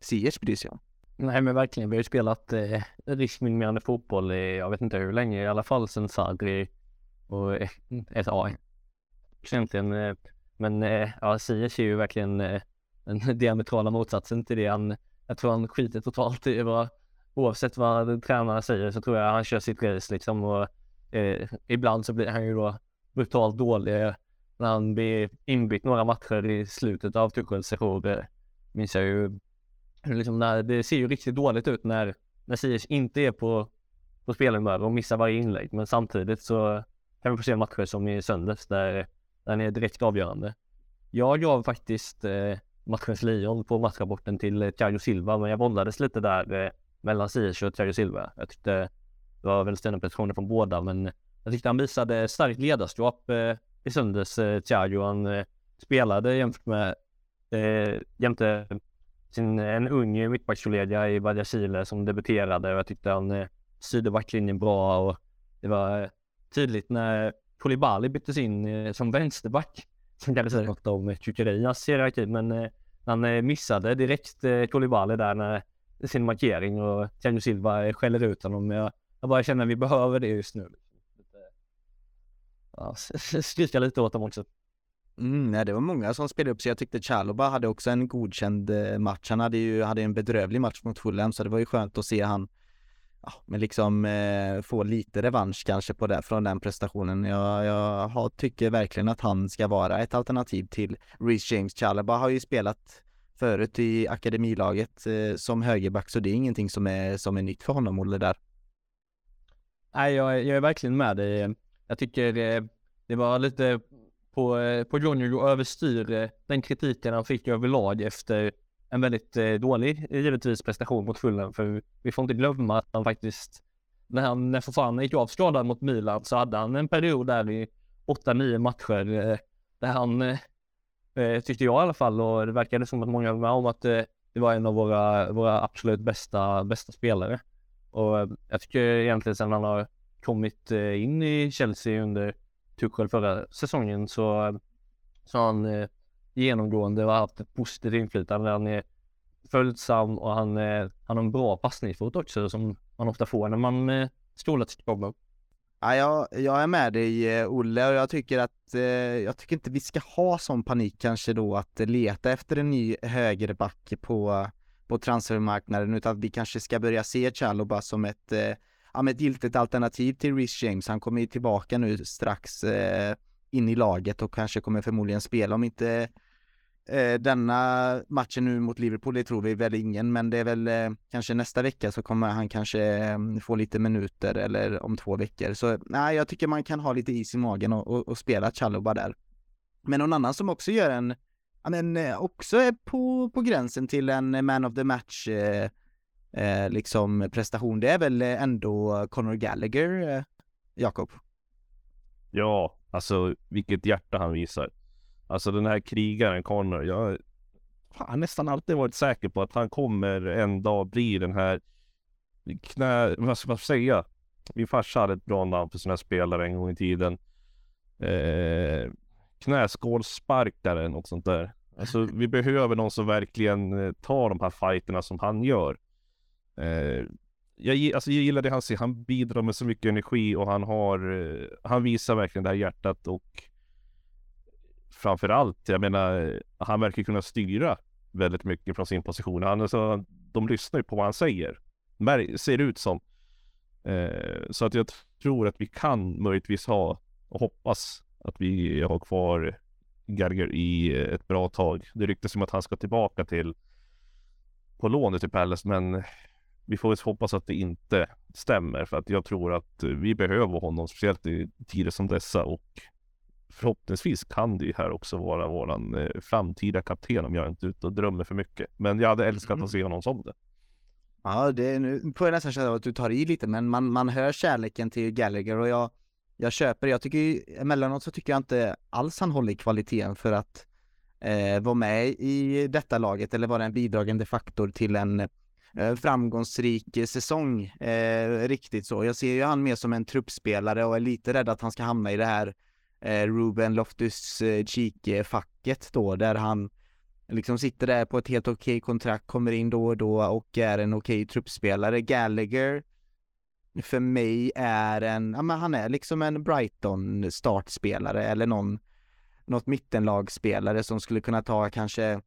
Ziyech bry sig om. Nej men verkligen, vi har ju spelat eh, riskminimerande fotboll i, jag vet inte hur länge, i alla fall sedan Sadri och eh, ett A. Egentligen, eh, men eh, ja, Ziyech är ju verkligen eh, den *laughs* diametrala motsatsen till det han, jag tror han skiter totalt i vad, oavsett vad tränarna säger så tror jag han kör sitt race liksom och eh, ibland så blir han ju då brutalt dålig när han blir inbytt några matcher i slutet av typ Tuchels sejour. Det minns jag ju liksom när, det ser ju riktigt dåligt ut när, när Ziyech inte är på, på spelhumör och missar varje inlägg. Men samtidigt så kan vi få se matcher som i söndags där, där är direkt avgörande. Jag gav faktiskt eh, matchens lejon på matchrapporten till eh, Thiago Silva, men jag våndades lite där eh, mellan Ziyech och Thiago Silva. Jag tyckte det var väldigt stora prestationer från båda, men jag tyckte han visade starkt ledarskap eh, i söndags, eh, Thiago. Han eh, spelade jämfört med Eh, jämte sin, en ung mittbackskollega i Badia Chile som debuterade och jag tyckte han eh, styrde backlinjen bra och det var eh, tydligt när Koulibaly byttes in eh, som vänsterback. *laughs* Som kanske säger något om Chukwueras serietid men eh, han eh, missade direkt eh, Koulibaly där när sin markering och Thiago Silva skäller ut honom. Jag, jag bara känner att vi behöver det just nu. Ja, skrika lite åt dem också. Mm, nej, det var många som spelade upp sig. Jag tyckte Chaloba hade också en godkänd eh, match. Han hade ju hade en bedrövlig match mot Fulham så det var ju skönt att se han ja, men liksom eh, få lite revansch kanske på det, från den prestationen. Jag, jag har, tycker verkligen att han ska vara ett alternativ till Reece James. Chalaba har ju spelat förut i akademilaget eh, som högerback så det är ingenting som är, som är nytt för honom, Olle där. Nej, jag, jag är verkligen med dig. Jag tycker det, det var lite på, eh, på Johnny att överstyr eh, den kritiken han fick överlag efter en väldigt dålig, givetvis, prestation mot Fulham. För vi får inte glömma att han faktiskt, när han, när Fofana gick av skadad mot Milan så hade han en period där i 8-9 matcher där han, eh, tyckte jag i alla fall, och det verkade som att många var med om att eh, det var en av våra, våra absolut bästa, bästa spelare. Och eh, jag tycker egentligen sen han har kommit eh, in i Chelsea under Tuchel förra säsongen så, så har han eh, genomgående har haft ett positivt inflytande. Han är följsam och han, eh, han har en bra passningsfot också som man ofta får när man eh, skolat sitt jobb. Ja, jag, jag är med dig eh, Olle och jag tycker att eh, jag tycker inte vi ska ha sån panik kanske då att leta efter en ny högerback på, på transfermarknaden utan att vi kanske ska börja se Chaloba som ett, eh, ja, ett giltigt alternativ till Rhys James. Han kommer ju tillbaka nu strax eh, in i laget och kanske kommer förmodligen spela om inte Eh, denna matchen nu mot Liverpool, det tror vi väl ingen, men det är väl eh, kanske nästa vecka så kommer han kanske eh, få lite minuter eller om två veckor. Så nej, jag tycker man kan ha lite is i magen och, och, och spela Chaluba där. Men någon annan som också gör en, ja men eh, också är på, på gränsen till en man of the match eh, eh, liksom prestation, det är väl ändå Conor Gallagher, eh, Jakob? Ja, alltså vilket hjärta han visar. Alltså den här krigaren Connor, jag har nästan alltid varit säker på att han kommer en dag bli den här knä, vad ska man säga? Min farsa hade ett bra namn för sådana här spelare en gång i tiden. Eh, knäskålsparkare, något sånt där. Alltså vi behöver någon som verkligen eh, tar de här fighterna som han gör. Eh, jag, alltså, jag gillar det han säger, han bidrar med så mycket energi och han har, eh, han visar verkligen det här hjärtat och framför allt, jag menar, han verkar kunna styra väldigt mycket från sin position. Han, alltså, de lyssnar ju på vad han säger. Mär, ser ut som. Eh, så att jag tror att vi kan möjligtvis ha och hoppas att vi har kvar Gerger i ett bra tag. Det ryktas om att han ska tillbaka till på lånet till Palace, men vi får väl hoppas att det inte stämmer för att jag tror att vi behöver honom, speciellt i tider som dessa och förhoppningsvis kan det ju här också vara våran eh, framtida kapten om jag inte är ute och drömmer för mycket. Men jag hade älskat mm. att se honom som det. Ja, det är, nu får jag nästan känna att du tar i lite, men man, man hör kärleken till Gallagher och jag, jag köper Jag tycker emellanåt så tycker jag inte alls han håller kvaliteten för att eh, vara med i detta laget eller vara en bidragande faktor till en eh, framgångsrik säsong. Eh, riktigt så. Jag ser ju han mer som en truppspelare och är lite rädd att han ska hamna i det här Eh, Ruben Loftus eh, Cheek-facket då, där han liksom sitter där på ett helt okej kontrakt, kommer in då och då och är en okej truppspelare. Gallagher för mig är en, ja men han är liksom en Brighton startspelare eller någon, något mittenlagspelare som skulle kunna ta kanske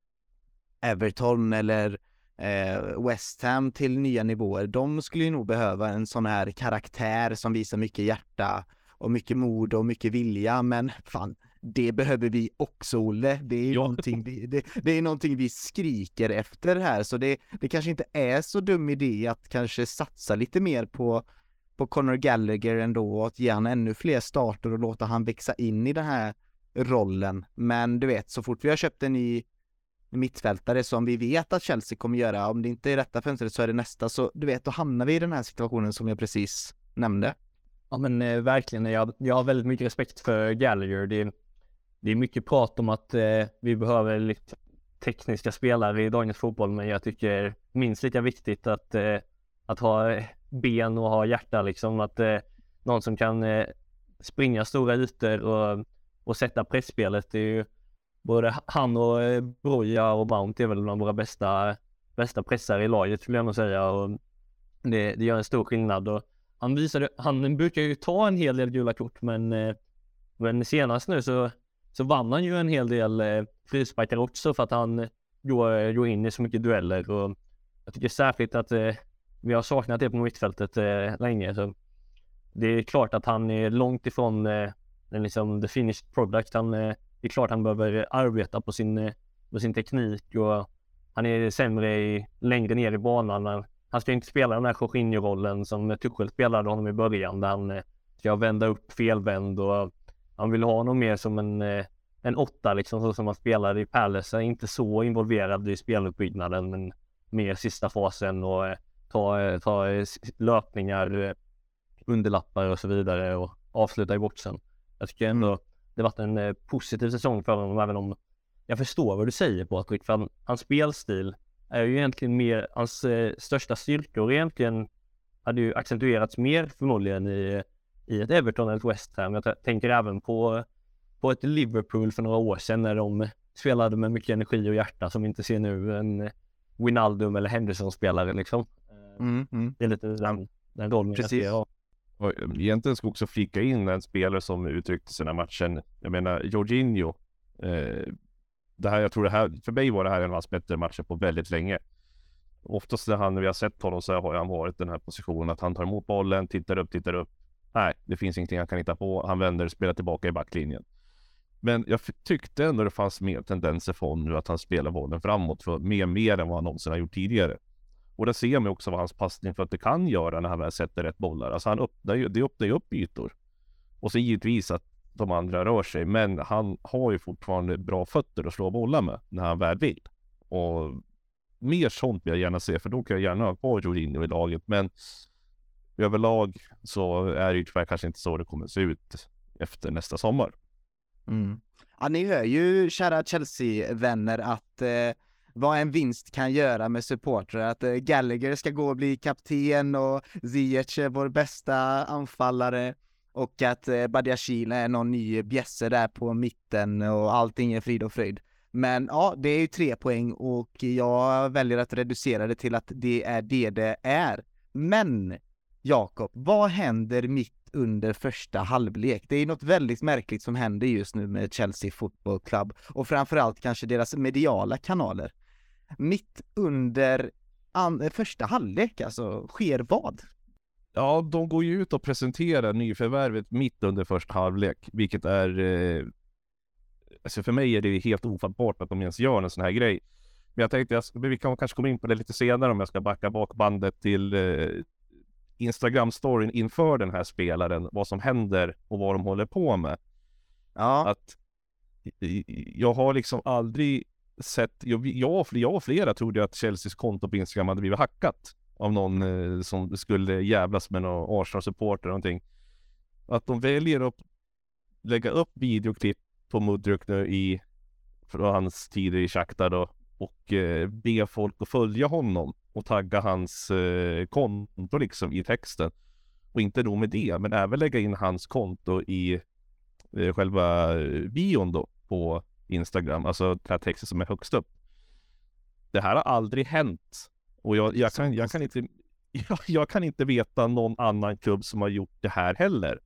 Everton eller eh, West Ham till nya nivåer. De skulle ju nog behöva en sån här karaktär som visar mycket hjärta och mycket mod och mycket vilja, men fan, det behöver vi också Olle. Det är, ja. någonting, vi, det, det, är någonting vi skriker efter här, så det, det kanske inte är så dum idé att kanske satsa lite mer på, på Conor Gallagher ändå och att ge han ännu fler starter och låta han växa in i den här rollen. Men du vet, så fort vi har köpt en ny mittfältare som vi vet att Chelsea kommer göra, om det inte är detta fönstret så är det nästa, så du vet, då hamnar vi i den här situationen som jag precis nämnde. Ja men eh, verkligen, jag, jag har väldigt mycket respekt för Gallagher. Det, det är mycket prat om att eh, vi behöver lite, tekniska spelare i dagens fotboll, men jag tycker minst lika viktigt att, eh, att ha eh, ben och ha hjärta liksom. Att eh, någon som kan eh, springa stora ytor och, och sätta pressspelet. Det är ju både han och eh, Broja och Mount är väl de våra bästa, bästa pressare i laget skulle jag nog säga. Och det, det gör en stor skillnad. Och han visade, han brukar ju ta en hel del gula kort, men, eh, men senast nu så, så vann han ju en hel del eh, frisparkar också för att han går, går in i så mycket dueller. Och jag tycker särskilt att eh, vi har saknat det på mittfältet eh, länge. Så det är klart att han är långt ifrån eh, liksom the finished product. Han, eh, det är klart han behöver arbeta på sin, eh, på sin teknik och han är sämre i, längre ner i banan. Han ska inte spela den här Jorginho-rollen som Tuchel spelade honom i början där han eh, ska vända upp felvänd och han vill ha honom mer som en, eh, en åtta liksom så som han spelade i Palace. Inte så involverad i speluppbyggnaden men mer sista fasen och eh, ta, ta löpningar, underlappar och så vidare och avsluta i boxen. Jag tycker ändå mm. det varit en positiv säsong för honom även om jag förstår vad du säger Patrik, för han, hans spelstil är ju egentligen mer, hans eh, största styrkor egentligen hade ju accentuerats mer förmodligen i, i ett Everton eller ett West Ham. Jag tänker även på, på ett Liverpool för några år sedan när de spelade med mycket energi och hjärta som vi inte ser nu. En Winaldum eller Henderson-spelare liksom. Mm, mm. Det är lite den, den rollen Precis. jag ser. Ja. Egentligen ska också flika in en spelare som uttryckte här matchen. Jag menar Jorginho. Eh, det här, jag tror det här, för mig var det här en av hans bättre matcher på väldigt länge. Oftast när han, vi har sett honom så har han varit i den här positionen att han tar emot bollen, tittar upp, tittar upp. Nej, det finns ingenting han kan hitta på. Han vänder, spelar tillbaka i backlinjen. Men jag tyckte ändå det fanns mer tendenser från nu att han spelar bollen framåt för mer, mer än vad han någonsin har gjort tidigare. Och det ser man också vad hans passning för att det kan göra när han väl sätter rätt bollar. Alltså han öppnar ju, det öppnar ju upp ytor. Och så givetvis att de andra rör sig. Men han har ju fortfarande bra fötter att slå bollar med när han väl vill. Och mer sånt vill jag gärna se, för då kan jag gärna ha kvar Jorginho i laget. Men överlag så är det ju tyvärr kanske inte så det kommer se ut efter nästa sommar. Mm. Ja, ni hör ju kära Chelsea-vänner att eh, vad en vinst kan göra med supportrar. Att eh, Gallagher ska gå och bli kapten och Ziyech är vår bästa anfallare och att eh, Badiashile är någon ny bjässe där på mitten och allting är frid och fröjd. Men ja, det är ju tre poäng och jag väljer att reducera det till att det är det det är. Men Jakob, vad händer mitt under första halvlek? Det är något väldigt märkligt som händer just nu med Chelsea Football Club och framförallt kanske deras mediala kanaler. Mitt under första halvlek alltså, sker vad? Ja, de går ju ut och presenterar nyförvärvet mitt under första halvlek, vilket är... Eh, alltså för mig är det helt ofattbart att de ens gör en sån här grej. Men jag tänkte, jag, vi kan kanske komma in på det lite senare om jag ska backa bak bandet till eh, Instagram-storyn inför den här spelaren, vad som händer och vad de håller på med. Ja. Att jag har liksom aldrig sett, jag, jag, jag och flera trodde att Chelseas konto på Instagram hade blivit hackat av någon eh, som skulle jävlas med någon Arsenal-supporter eller någonting. Att de väljer att lägga upp videoklipp på Mudryk nu i från hans tider i Shakhtar då och eh, be folk att följa honom och tagga hans eh, konto liksom i texten. Och inte nog med det, men även lägga in hans konto i eh, själva eh, bion då på Instagram, alltså den här texten som är högst upp. Det här har aldrig hänt och jag, jag, kan, jag, kan inte, *laughs* jag, jag, kan inte veta någon annan klubb som har gjort det här heller.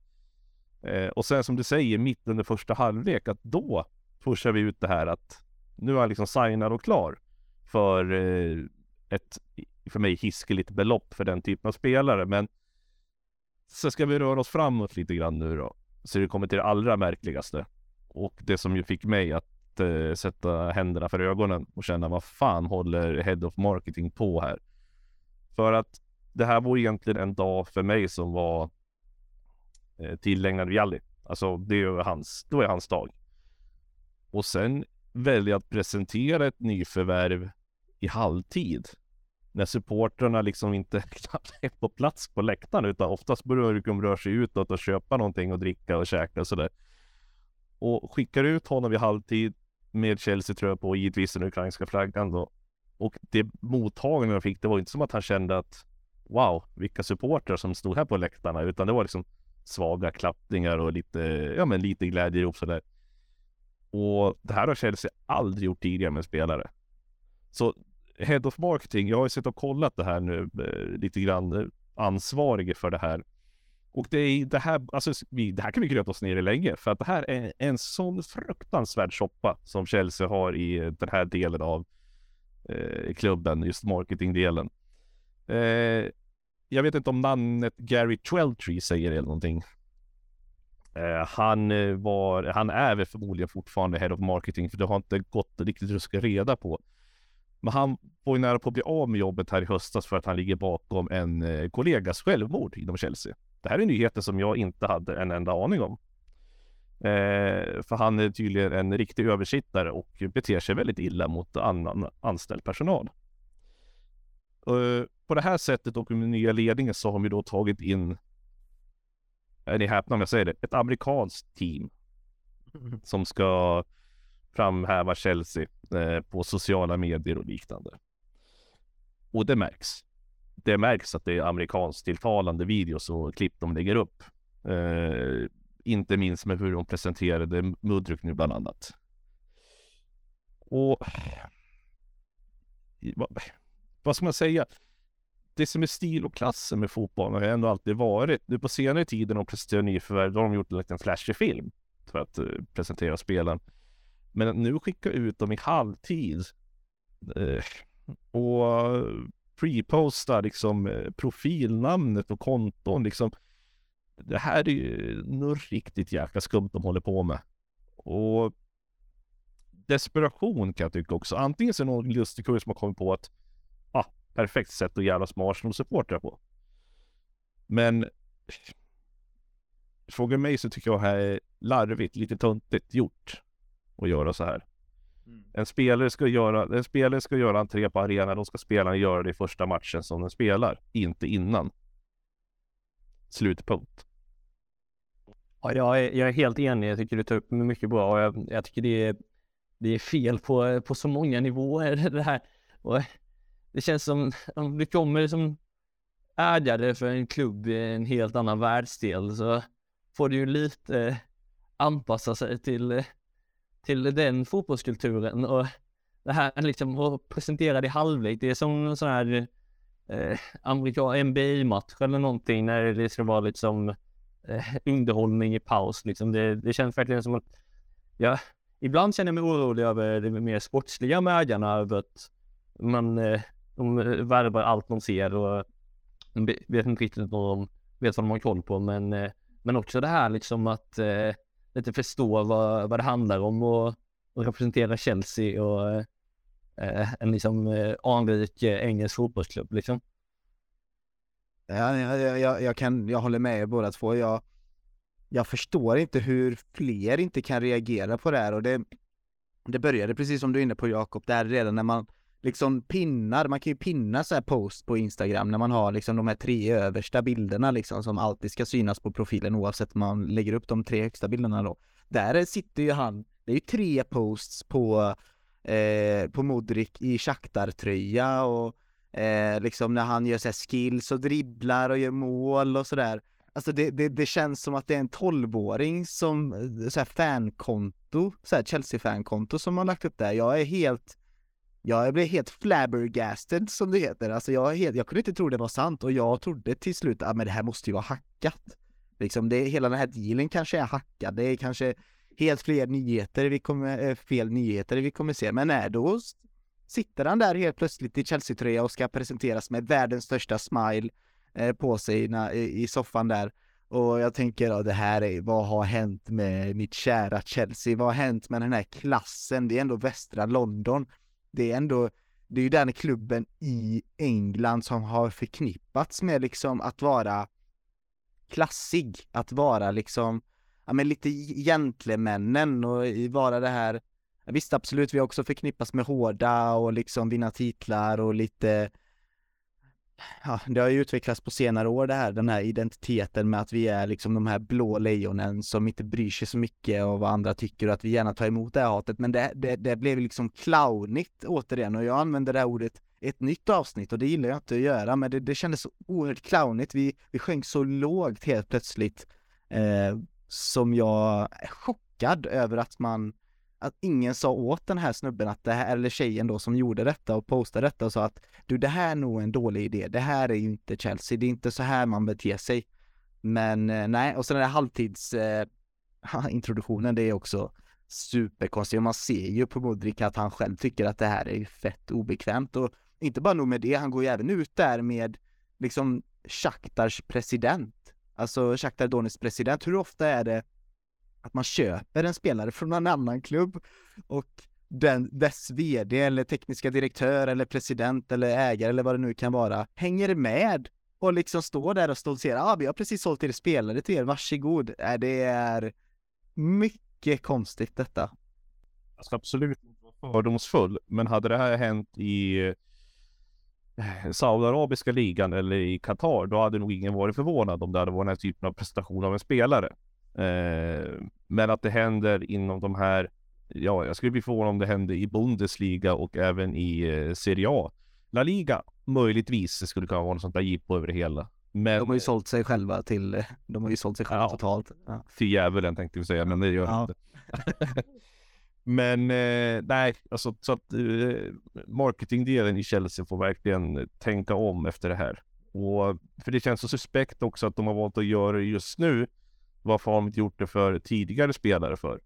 Eh, och sen som du säger, mitt under första halvlek, att då pushar vi ut det här att nu är jag liksom signad och klar för eh, ett, för mig, hiskeligt belopp för den typen av spelare. Men så ska vi röra oss framåt lite grann nu då. Så det kommer till det allra märkligaste. Och det som ju fick mig att eh, sätta händerna för ögonen och känna vad fan håller Head of Marketing på här? För att det här var egentligen en dag för mig som var eh, tillägnad Vialli. Alltså det är hans, då är hans dag. Och sen välja att presentera ett nyförvärv i halvtid. När supportrarna liksom inte *laughs* knappt är på plats på läktaren utan oftast börjar de liksom röra sig utåt och köpa någonting och dricka och käka och sådär. Och skickar ut honom vid halvtid med Chelsea tror jag på, och givetvis den ukrainska flaggan då. Och det mottagande han fick, det var inte som att han kände att wow, vilka supportrar som stod här på läktarna, utan det var liksom svaga klappningar och lite, ja men lite glädjerop sådär. Och det här har Chelsea aldrig gjort tidigare med spelare. Så Head of Marketing, jag har ju sett och kollat det här nu eh, lite grann, ansvarig ansvarige för det här. Och det är det här, alltså vi, det här kan vi gröta oss ner i länge, för att det här är en sån fruktansvärd soppa som Chelsea har i eh, den här delen av eh, klubben, just marketingdelen. Eh, jag vet inte om namnet Gary Tweltree säger det eller någonting. Eh, han eh, var, han är väl förmodligen fortfarande Head of Marketing, för det har inte gått riktigt ruska reda på. Men han var ju nära på att bli av med jobbet här i höstas för att han ligger bakom en eh, kollegas självmord inom Chelsea. Det här är nyheter som jag inte hade en enda aning om. Eh, för han är tydligen en riktig översittare och beter sig väldigt illa mot annan anställd personal. Eh, på det här sättet och med nya ledningen så har vi då tagit in, är ni häpna om jag säger det, ett amerikanskt team som ska framhäva Chelsea eh, på sociala medier och liknande. Och det märks. Det märks att det är amerikanskt tilltalande videos och klipp de lägger upp. Eh, inte minst med hur de presenterade Mudryk nu bland annat. Och vad, vad ska man säga? Det som är stil och klassen med fotbollen har ändå alltid varit. Nu på senare tid när de presenterar nyförvärv, då har de gjort en liten flashig film för att uh, presentera spelen. Men att nu skicka ut dem i halvtid uh, och preposta liksom eh, profilnamnet och konton liksom. Det här är ju något riktigt jäkla skumt de håller på med. Och desperation kan jag tycka också. Antingen så är det någon lustig kurs som har kommit på att ah, perfekt sätt att jävlas med Arsenal-supportrar på. Men frågar mig så tycker jag det här är larvigt, lite töntigt gjort att göra så här. Mm. En spelare ska göra, en spelare ska göra entré på arenan, då ska spelaren göra det i första matchen som den spelar, inte innan. Slutpunkt. Ja, jag är, jag är helt enig. Jag tycker du tar upp mycket bra och jag, jag tycker det är, det är fel på, på så många nivåer *laughs* det här. Och det känns som om du kommer som ägare för en klubb i en helt annan världsdel så får du ju lite anpassa sig till, till den fotbollskulturen och det här liksom att presentera det halvlek, det är som en sån här eh, amerikan NBA-match eller någonting när det ska vara liksom eh, underhållning i paus liksom. Det, det känns verkligen som att, ja, ibland känner jag mig orolig över det mer sportsliga med ägarna, över att man eh, de värvar allt de ser och vet inte riktigt vad de vet vad de har koll på men, eh, men också det här liksom att eh, lite förstå vad, vad det handlar om och, och representera Chelsea och eh, en liksom eh, anrik eh, engelsk fotbollsklubb liksom. Ja, jag, jag, jag, kan, jag håller med er båda två. Jag, jag förstår inte hur fler inte kan reagera på det här och det, det började precis som du är inne på Jakob, där redan när man liksom pinnar, man kan ju pinna så här post på Instagram när man har liksom de här tre översta bilderna liksom som alltid ska synas på profilen oavsett om man lägger upp de tre högsta bilderna då. Där sitter ju han, det är ju tre posts på, eh, på Modric i Shakhtar-tröja och eh, liksom när han gör så skills och dribblar och gör mål och sådär. Alltså det, det, det, känns som att det är en tolvåring som, eh, så här fankonto, så här Chelsea-fankonto som har lagt upp där. Jag är helt jag blev helt flabbergasted som det heter. Alltså jag, helt, jag kunde inte tro det var sant och jag trodde till slut att ah, men det här måste ju vara hackat. Liksom det, hela den här dealen kanske är hackad. Det är kanske helt fler nyheter vi kommer, eh, fel nyheter vi kommer se. Men nej, då sitter han där helt plötsligt i Chelsea-tröja och ska presenteras med världens största smile eh, på sig i, i soffan där. Och jag tänker, ja, det här är, vad har hänt med mitt kära Chelsea? Vad har hänt med den här klassen? Det är ändå västra London det är ändå, det är ju den klubben i England som har förknippats med liksom att vara klassig, att vara liksom, ja men lite gentlemännen och vara det här, visst absolut vi har också förknippats med hårda och liksom vinna titlar och lite ja, det har ju utvecklats på senare år det här, den här identiteten med att vi är liksom de här blå lejonen som inte bryr sig så mycket av vad andra tycker och att vi gärna tar emot det här hatet. Men det, det, det blev liksom clownigt återigen och jag använder det här ordet ett nytt avsnitt och det gillar jag inte att göra, men det, det kändes så oerhört clownigt. Vi, vi sjönk så lågt helt plötsligt eh, som jag är chockad över att man att ingen sa åt den här snubben att det här, eller tjejen då som gjorde detta och postade detta och sa att du det här är nog en dålig idé, det här är ju inte Chelsea, det är inte så här man beter sig. Men eh, nej, och sen den här halvtids eh, *laughs* introduktionen, det är också superkonstigt. Man ser ju på Modric att han själv tycker att det här är fett obekvämt och inte bara nog med det, han går ju även ut där med liksom Shakhtars president. Alltså Shakhtar Donets president. Hur ofta är det att man köper en spelare från en annan klubb och den, dess vd eller tekniska direktör eller president eller ägare eller vad det nu kan vara hänger med och liksom står där och stoltserar. Ja, ah, vi har precis sålt er spelare till er, varsågod. Äh, det är mycket konstigt detta. Jag ska absolut inte vara fördomsfull, men hade det här hänt i eh, Saudiarabiska ligan eller i Qatar, då hade nog ingen varit förvånad om det hade varit den här typen av prestation av en spelare. Eh, men att det händer inom de här, ja, jag skulle bli förvånad om det hände i Bundesliga och även i eh, Serie A. La Liga, möjligtvis, det skulle kunna vara något sånt där jippo över det hela. Men, de har ju sålt sig själva till, de har ju sålt sig själva ja, totalt. Ja. Till djävulen tänkte vi säga, men det gör ja. inte. *laughs* men eh, nej, alltså så att eh, marketingdelen i Chelsea får verkligen tänka om efter det här. Och för det känns så suspekt också att de har valt att göra det just nu. Varför har de inte gjort det för tidigare spelare för?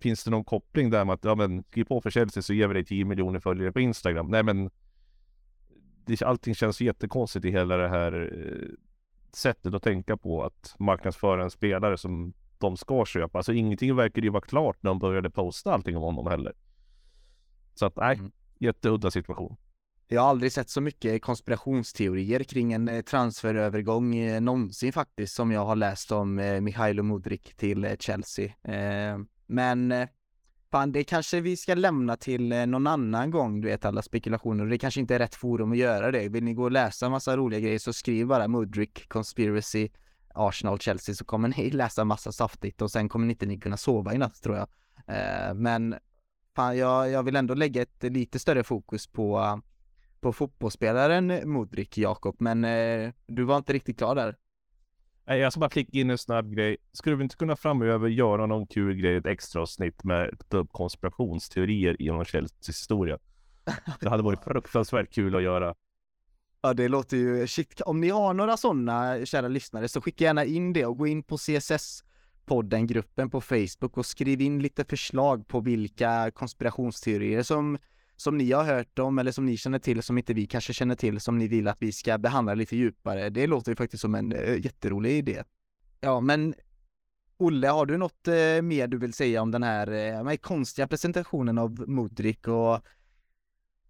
Finns det någon koppling där med att, ja men, skriv på för Chelsea så ger vi dig 10 miljoner följare på Instagram. Nej men, det, allting känns jättekonstigt i hela det här eh, sättet att tänka på att marknadsföra en spelare som de ska köpa. Alltså ingenting verkar ju vara klart när de började posta allting om honom heller. Så att nej, mm. jätteudda situation. Jag har aldrig sett så mycket konspirationsteorier kring en eh, transferövergång eh, någonsin faktiskt som jag har läst om eh, Mihailo Modric till Chelsea. Men fan, det kanske vi ska lämna till någon annan gång, du vet alla spekulationer. Det kanske inte är rätt forum att göra det. Vill ni gå och läsa massa roliga grejer så skriv bara Modric Conspiracy Arsenal Chelsea så kommer ni *laughs* läsa massa saftigt och sen kommer ni inte ni kunna sova i natt tror jag. Men fan, jag, jag vill ändå lägga ett lite större fokus på på fotbollsspelaren Modric, Jakob, men eh, du var inte riktigt klar där. Nej, jag ska bara klicka in en snabb grej. Skulle vi inte kunna framöver göra någon kul grej, ett extra avsnitt med upp konspirationsteorier genom Chelseas historia? Det hade varit fruktansvärt kul att göra. Ja, det låter ju shit. Om ni har några sådana, kära lyssnare, så skicka gärna in det och gå in på CSS podden gruppen på Facebook och skriv in lite förslag på vilka konspirationsteorier som som ni har hört om eller som ni känner till som inte vi kanske känner till som ni vill att vi ska behandla lite djupare. Det låter ju faktiskt som en eh, jätterolig idé. Ja, men Olle, har du något eh, mer du vill säga om den här äh, konstiga presentationen av Modric och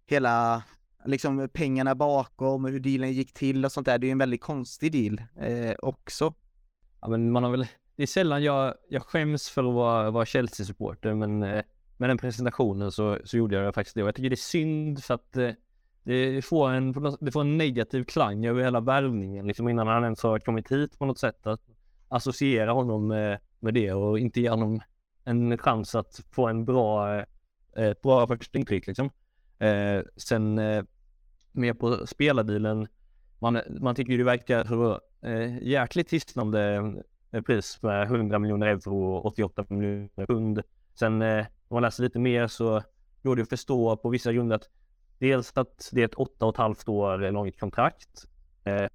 hela liksom pengarna bakom och hur dealen gick till och sånt där. Det är ju en väldigt konstig deal eh, också. Ja, men man har väl, det är sällan jag, jag skäms för att vara, vara Chelsea-supporter, men eh, med den presentationen så, så gjorde jag faktiskt det. Och jag tycker det är synd för att eh, det, får en, det får en negativ klang över hela värvningen, liksom innan han ens har kommit hit på något sätt. Att associera honom med, med det och inte ge honom en chans att få en bra, eh, ett bra första intryck liksom. Eh, sen eh, mer på spelardealen. man, man tycker det verkar så eh, jäkligt hisnande pris med 100 miljoner euro och 88 miljoner pund. Sen eh, om man läser lite mer så går det att förstå på vissa grunder att dels att det är ett åtta och ett halvt år långt kontrakt. Eh,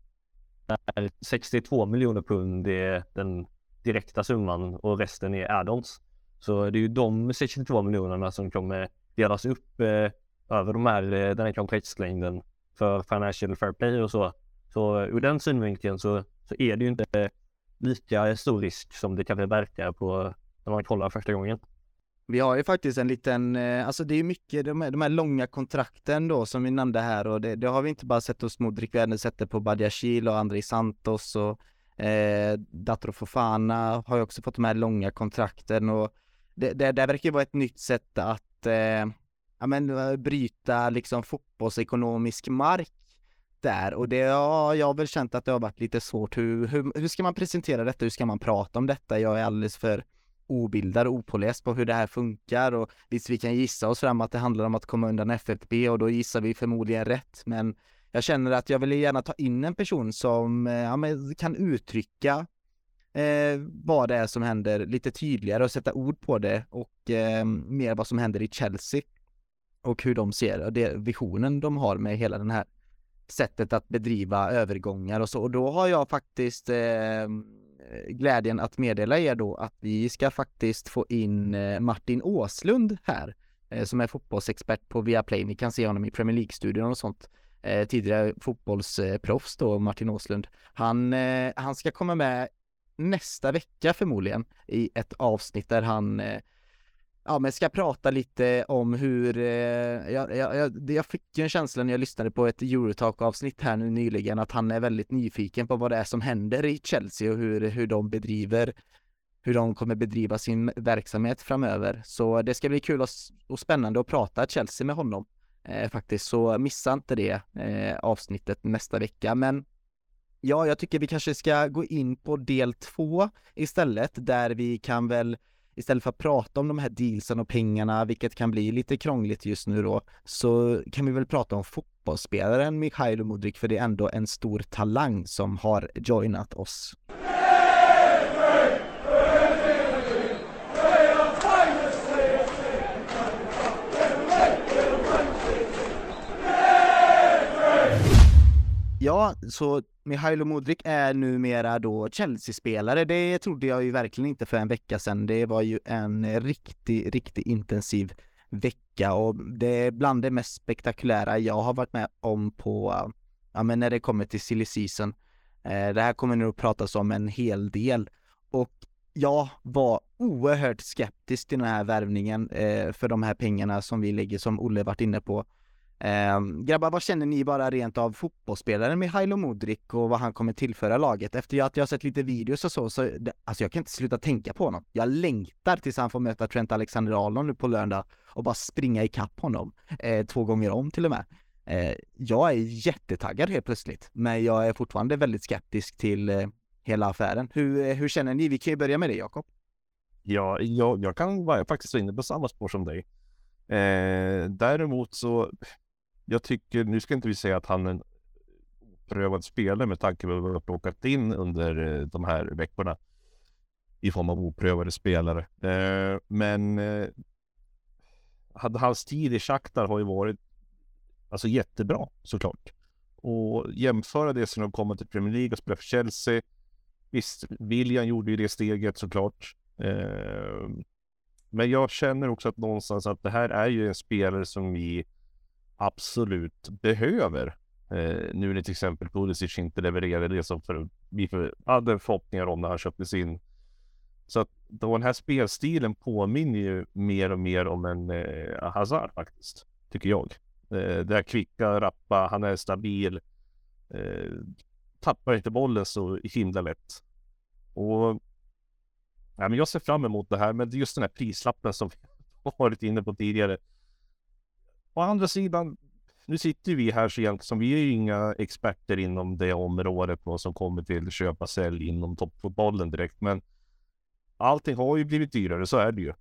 där 62 miljoner pund är den direkta summan och resten är add-ons. Så det är ju de 62 miljonerna som kommer delas upp eh, över de här, eh, den här kontraktslängden för financial fair play och så. Så ur den synvinkeln så, så är det ju inte lika stor risk som det kanske verkar på när man kollar första gången. Vi har ju faktiskt en liten, eh, alltså det är mycket de här, de här långa kontrakten då som vi nämnde här och det, det har vi inte bara sett hos Modric, vi har även sett det på Badiashil och André Santos och eh, Datro Fofana har ju också fått de här långa kontrakten och det, det, det verkar ju vara ett nytt sätt att eh, ja, men, eh, bryta liksom fotbollsekonomisk mark där och det, ja, jag har väl känt att det har varit lite svårt. Hur, hur, hur ska man presentera detta? Hur ska man prata om detta? Jag är alldeles för obildad och opåläst på hur det här funkar och visst vi kan gissa oss fram att det handlar om att komma undan FFB och då gissar vi förmodligen rätt men jag känner att jag vill gärna ta in en person som eh, ja, kan uttrycka eh, vad det är som händer lite tydligare och sätta ord på det och eh, mer vad som händer i Chelsea och hur de ser och det visionen de har med hela den här sättet att bedriva övergångar och så. Och då har jag faktiskt eh, glädjen att meddela er då att vi ska faktiskt få in eh, Martin Åslund här eh, som är fotbollsexpert på Viaplay. Ni kan se honom i Premier League-studion och sånt. Eh, tidigare fotbollsproffs då, Martin Åslund. Han, han ska komma med nästa vecka förmodligen i ett avsnitt där han ja, men ska prata lite om hur, eh, jag, jag, jag fick ju en känsla när jag lyssnade på ett Eurotalk avsnitt här nu nyligen att han är väldigt nyfiken på vad det är som händer i Chelsea och hur, hur de bedriver hur de kommer bedriva sin verksamhet framöver. Så det ska bli kul och, och spännande att prata Chelsea med honom eh, faktiskt. Så missa inte det eh, avsnittet nästa vecka. Men ja, jag tycker vi kanske ska gå in på del två istället där vi kan väl istället för att prata om de här dealsen och pengarna, vilket kan bli lite krångligt just nu då, så kan vi väl prata om fotbollsspelaren Mikhailo Mudrik, för det är ändå en stor talang som har joinat oss. Ja, så Mihailo Modric är numera då Chelsea-spelare. Det trodde jag ju verkligen inte för en vecka sedan. Det var ju en riktigt, riktigt intensiv vecka och det är bland det mest spektakulära jag har varit med om på, ja men när det kommer till silly season. Eh, det här kommer nog pratas om en hel del och jag var oerhört skeptisk till den här värvningen eh, för de här pengarna som vi lägger, som Olle varit inne på. Eh, grabbar, vad känner ni bara rent av fotbollsspelaren med Hailo Modric och vad han kommer tillföra laget? Efter att jag har sett lite videos och så, så det, alltså jag kan inte sluta tänka på honom. Jag längtar tills han får möta Trent Alexander-Arnold nu på lördag och bara springa ikapp honom, eh, två gånger om till och med. Eh, jag är jättetaggad helt plötsligt, men jag är fortfarande väldigt skeptisk till eh, hela affären. Hur, eh, hur känner ni? Vi kan ju börja med dig Jakob. Ja, jag, jag kan vara faktiskt inne på samma spår som dig. Eh, däremot så jag tycker, nu ska inte vi säga att han är en prövad spelare med tanke på vad vi har plockat in under eh, de här veckorna i form av oprövade spelare. Eh, men eh, hans tid i Shakhtar har ju varit alltså jättebra såklart. Och jämföra det som de kommer till Premier League och spela för Chelsea. Visst, William gjorde ju det steget såklart. Eh, men jag känner också att någonstans att det här är ju en spelare som vi absolut behöver. Eh, nu när till exempel Pulisic inte levererade det som för, vi för, hade förhoppningar om när han köptes in. Så att då den här spelstilen påminner ju mer och mer om en eh, Hazard faktiskt, tycker jag. Eh, det här kvicka, rappa, han är stabil. Eh, tappar inte bollen så himla lätt. Och ja, men jag ser fram emot det här, men just den här prislappen som *laughs* vi varit inne på tidigare. Å andra sidan, nu sitter vi här så egentligen som vi är ju inga experter inom det området vad som kommer till köpa sälj inom toppfotbollen direkt, men allting har ju blivit dyrare, så är det ju.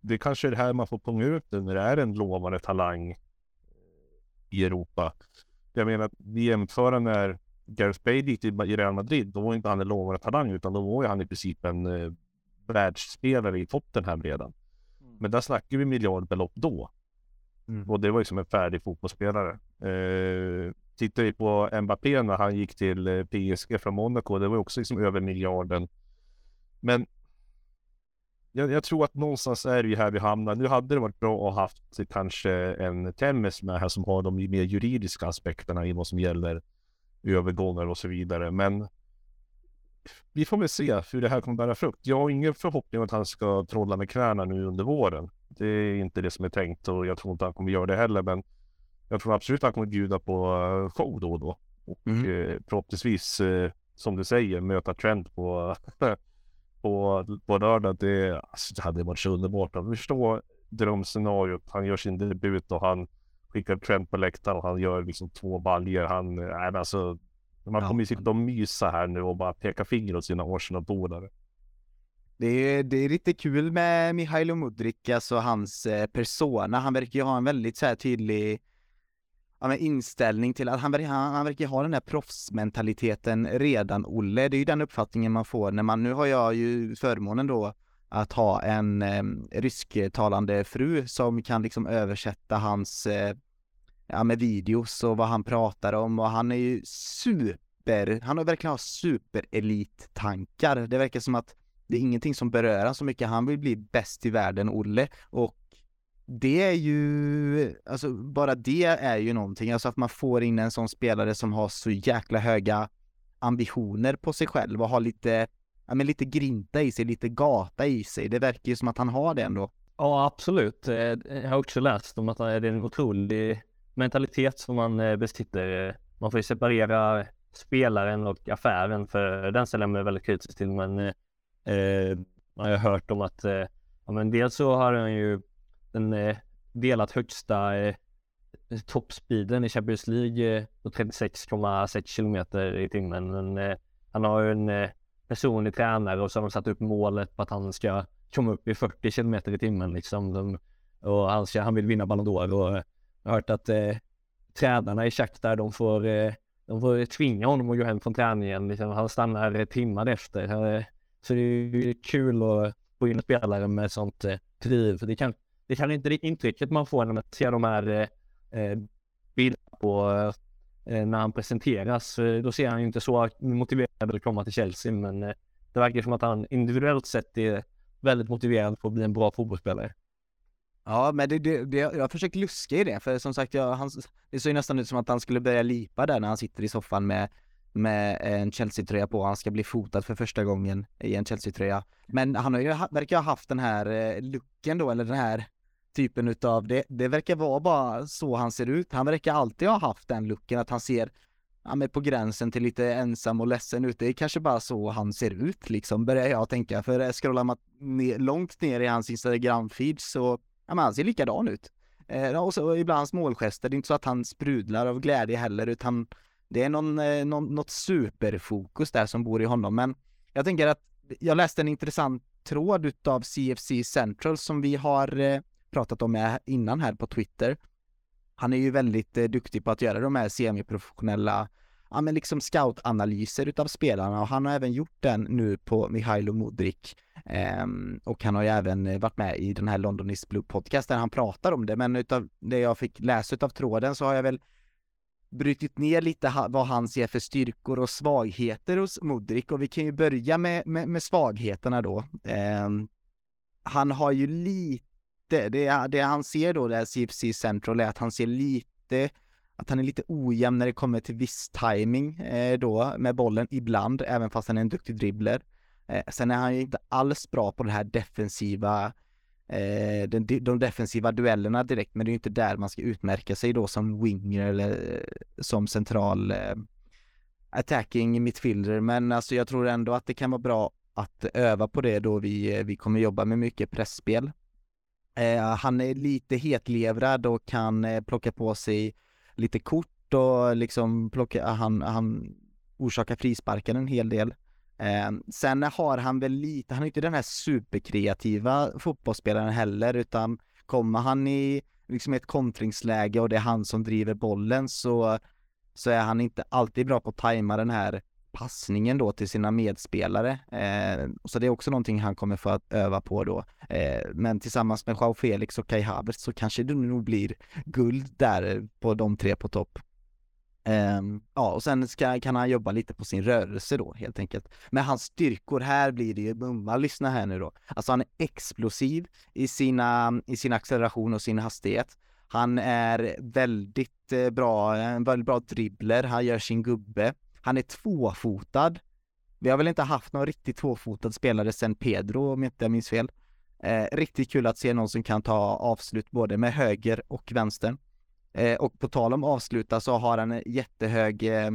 Det kanske är det här man får punga ut när det är en lovande talang i Europa. Jag menar, vi jämför när Gareth Bale gick till Real Madrid, då var inte han en lovande talang, utan då var ju han i princip en eh, världsspelare i toppen här redan. Mm. Men där snackar vi miljardbelopp då. Mm. Och det var ju som en färdig fotbollsspelare. Eh, tittar vi på Mbappé när han gick till eh, PSG från Monaco, det var också liksom över miljarden. Men jag, jag, tror att någonstans är det ju här vi hamnar. Nu hade det varit bra att ha haft kanske en Temmes med här som har de mer juridiska aspekterna i vad som gäller övergångar och så vidare. Men vi får väl se hur det här kommer bära frukt. Jag har ingen förhoppning om att han ska trolla med knäna nu under våren. Det är inte det som är tänkt och jag tror inte han kommer göra det heller. Men jag tror absolut att han kommer bjuda på eh, show då och då. Och mm. eh, förhoppningsvis, eh, som du säger, möta Trent på, *laughs* på, på lördag. Det, alltså, det hade varit så underbart att förstå drömscenariot. Han gör sin debut och han skickar Trent på läktaren och han gör liksom två baljer. Han, men alltså, man Ja. kommer ju sitta och mysa här nu och bara peka finger åt sina Arsenal-polare. Det är, det är lite kul med Mihailo Mudrik, alltså hans eh, persona. Han verkar ju ha en väldigt så här tydlig ja, inställning till att han, verkar- han, han verkar ha den här proffsmentaliteten redan, Olle. Det är ju den uppfattningen man får när man, nu har jag ju förmånen då att ha en eh, rysktalande fru som kan liksom översätta hans eh, ja, med videos och vad han pratar om och han är ju super, han har verkligen superelittankar. Det verkar som att det är ingenting som berör honom så mycket. Han vill bli bäst i världen, Olle. Och det är ju, alltså bara det är ju någonting. Alltså att man får in en sån spelare som har så jäkla höga ambitioner på sig själv och har lite, ja men lite grinta i sig, lite gata i sig. Det verkar ju som att han har det ändå. Ja, absolut. Eh, jag har också läst om att det är en otrolig mentalitet som man eh, besitter. Man får ju separera spelaren och affären för den ställer jag mig väldigt kritisk till. Men eh, eh, man har ju hört om att eh, ja, men dels så har han ju den eh, delat högsta eh, toppspeeden i Champions League eh, på 36,6 kilometer i timmen. Men, eh, han har ju en eh, personlig tränare och så har de satt upp målet på att han ska komma upp i 40 kilometer i timmen liksom. De, och han, ska, han vill vinna Ballon d'Or och jag har hört att eh, tränarna i Shakhtar de får, eh, de får tvinga honom att gå hem från träningen. Liksom, han stannar eh, timmar efter. Eh, så det är kul att få in spelare med sånt eh, driv. Det kan, det kan inte det intrycket man får när man ser de här eh, eh bilderna på eh, när han presenteras. Då ser han ju inte så motiverad att komma till Chelsea men eh, det verkar som att han individuellt sett är väldigt motiverad för att bli en bra fotbollsspelare. Ja, men det, det, det, jag har försökt luska i det, för som sagt, jag, han, det såg ju nästan ut som att han skulle börja lipa där när han sitter i soffan med, med en Chelsea-tröja på. Han ska bli fotad för första gången i en Chelsea-tröja. Men han har ju, verkar ha haft den här eh, looken då, eller den här typen utav, det, det verkar vara bara så han ser ut. Han verkar alltid ha haft den looken, att han ser ja, men på gränsen till lite ensam och ledsen ut. Det är kanske bara så han ser ut liksom, börjar jag tänka. För scrollar man ner, långt ner i hans Instagram-feed så ja, men han ser likadan ut. Eh, och så ibland hans målgester, det är inte så att han sprudlar av glädje heller, utan det är någon, eh, någon, något superfokus där som bor i honom. Men jag tänker att jag läste en intressant tråd utav CFC Central som vi har eh, pratat om innan här på Twitter. Han är ju väldigt eh, duktig på att göra de här semiprofessionella ja men liksom scoutanalyser utav spelarna och han har även gjort den nu på Mihailo Modric. Ehm, och han har ju även varit med i den här London is Blue podcast där han pratar om det, men utav det jag fick läsa utav tråden så har jag väl brutit ner lite vad han ser för styrkor och svagheter hos Modric och vi kan ju börja med, med, med svagheterna då. Ehm, han har ju lite, det, det han ser då, det här CFC Central, är att han ser lite att han är lite ojämn när det kommer till viss timing eh, då med bollen ibland, även fast han är en duktig dribbler. Eh, sen är han ju inte alls bra på det här defensiva, eh, den, de defensiva duellerna direkt, men det är ju inte där man ska utmärka sig då som winger eller eh, som central eh, attacking mittfielder. Men alltså jag tror ändå att det kan vara bra att öva på det då vi, eh, vi kommer jobba med mycket pressspel. Eh, han är lite hetlevrad och kan eh, plocka på sig lite kort och liksom plocka, han, han orsakar frisparken en hel del. Eh, sen har han väl lite, han är inte den här superkreativa fotbollsspelaren heller, utan kommer han i liksom ett kontringsläge och det är han som driver bollen så, så är han inte alltid bra på att tajma den här passningen då till sina medspelare. Eh, så det är också någonting han kommer få att öva på då. Eh, men tillsammans med Joao Felix och Kai Havertz så kanske det nog blir guld där på de tre på topp. Eh, ja, och sen ska, kan han jobba lite på sin rörelse då helt enkelt. Men hans styrkor här blir det ju, mumma, lyssna här nu då. Alltså han är explosiv i sina, i sin acceleration och sin hastighet. Han är väldigt eh, bra, en väldigt bra dribbler, han gör sin gubbe. Han är tvåfotad. Vi har väl inte haft någon riktigt tvåfotad spelare sedan Pedro om inte jag minns fel. Eh, riktigt kul att se någon som kan ta avslut både med höger och vänster. Eh, och på tal om avsluta så har han jättehög eh,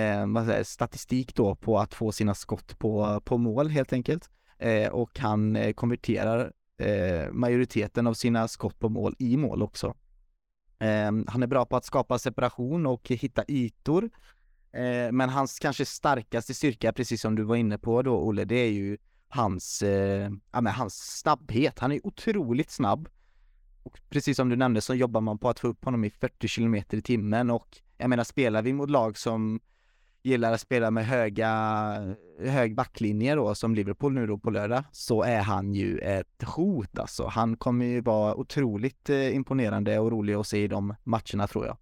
eh, vad säger, statistik då på att få sina skott på, på mål helt enkelt. Eh, och han eh, konverterar eh, majoriteten av sina skott på mål i mål också. Eh, han är bra på att skapa separation och hitta ytor. Eh, men hans kanske starkaste styrka, precis som du var inne på då Olle, det är ju hans, eh, ja, men hans snabbhet. Han är otroligt snabb. Och precis som du nämnde så jobbar man på att få upp honom i 40 km i timmen och jag menar spelar vi mot lag som gillar att spela med höga, hög backlinje då, som Liverpool nu då på lördag, så är han ju ett hot alltså. Han kommer ju vara otroligt eh, imponerande och rolig att se i de matcherna tror jag.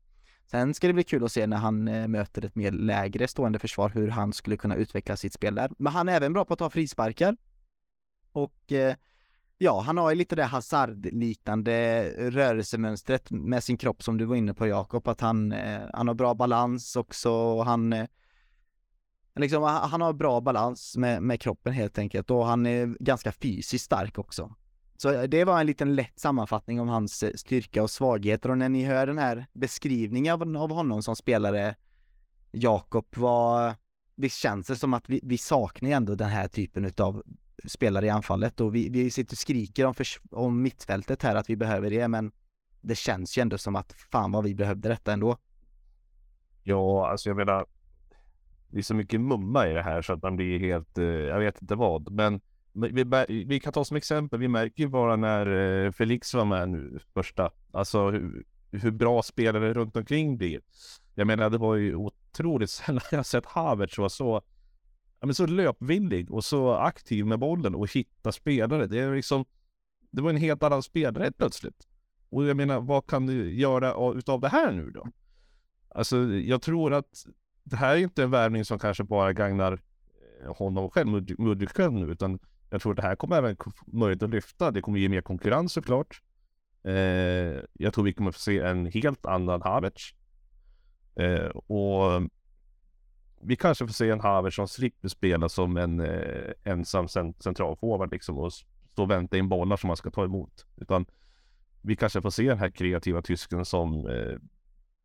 Sen ska det bli kul att se när han eh, möter ett mer lägre stående försvar hur han skulle kunna utveckla sitt spel där. Men han är även bra på att ta frisparkar. Och eh, ja, han har ju lite det hazardliknande rörelsemönstret med sin kropp som du var inne på Jakob, att han, eh, han har bra balans också och han liksom, han har bra balans med, med kroppen helt enkelt och han är ganska fysiskt stark också. Så eh, det var en liten lätt sammanfattning om hans eh, styrka och svagheter och när ni hör den här beskrivningen av, av honom som spelare Jakob, vad visst känns det som att vi, vi saknar ändå den här typen av spelare i anfallet och vi, vi sitter och skriker om, förs- om mittfältet här att vi behöver det men det känns ju ändå som att fan vad vi behövde detta ändå. Ja, alltså jag menar. Det är så mycket mumma i det här så att man blir helt, eh, jag vet inte vad. Men vi, vi, kan ta som exempel, vi märker ju bara när eh, Felix var med nu första. Alltså hur, hur bra spelare runt omkring blir. Jag menar det var ju otroligt *laughs* sällan jag sett Havertz vara så, ja, men så löpvillig och så aktiv med bollen och hitta spelare. Det är liksom, det var en helt annan spelare helt plötsligt. Och jag menar, vad kan du göra av- utav det här nu då? Alltså, jag tror att det här är inte en värvning som kanske bara gagnar eh, honom själv, Mudrik själv nu, utan jag tror att det här kommer även få möjlighet att lyfta. Det kommer ge mer konkurrens såklart. Eh, jag tror vi kommer få se en helt annan Havertz. Eh, och vi kanske får se en Havertz som slipper spela som en eh, ensam cent- centralforward liksom och stå och vänta in bollar som man ska ta emot. Utan vi kanske får se den här kreativa tysken som eh,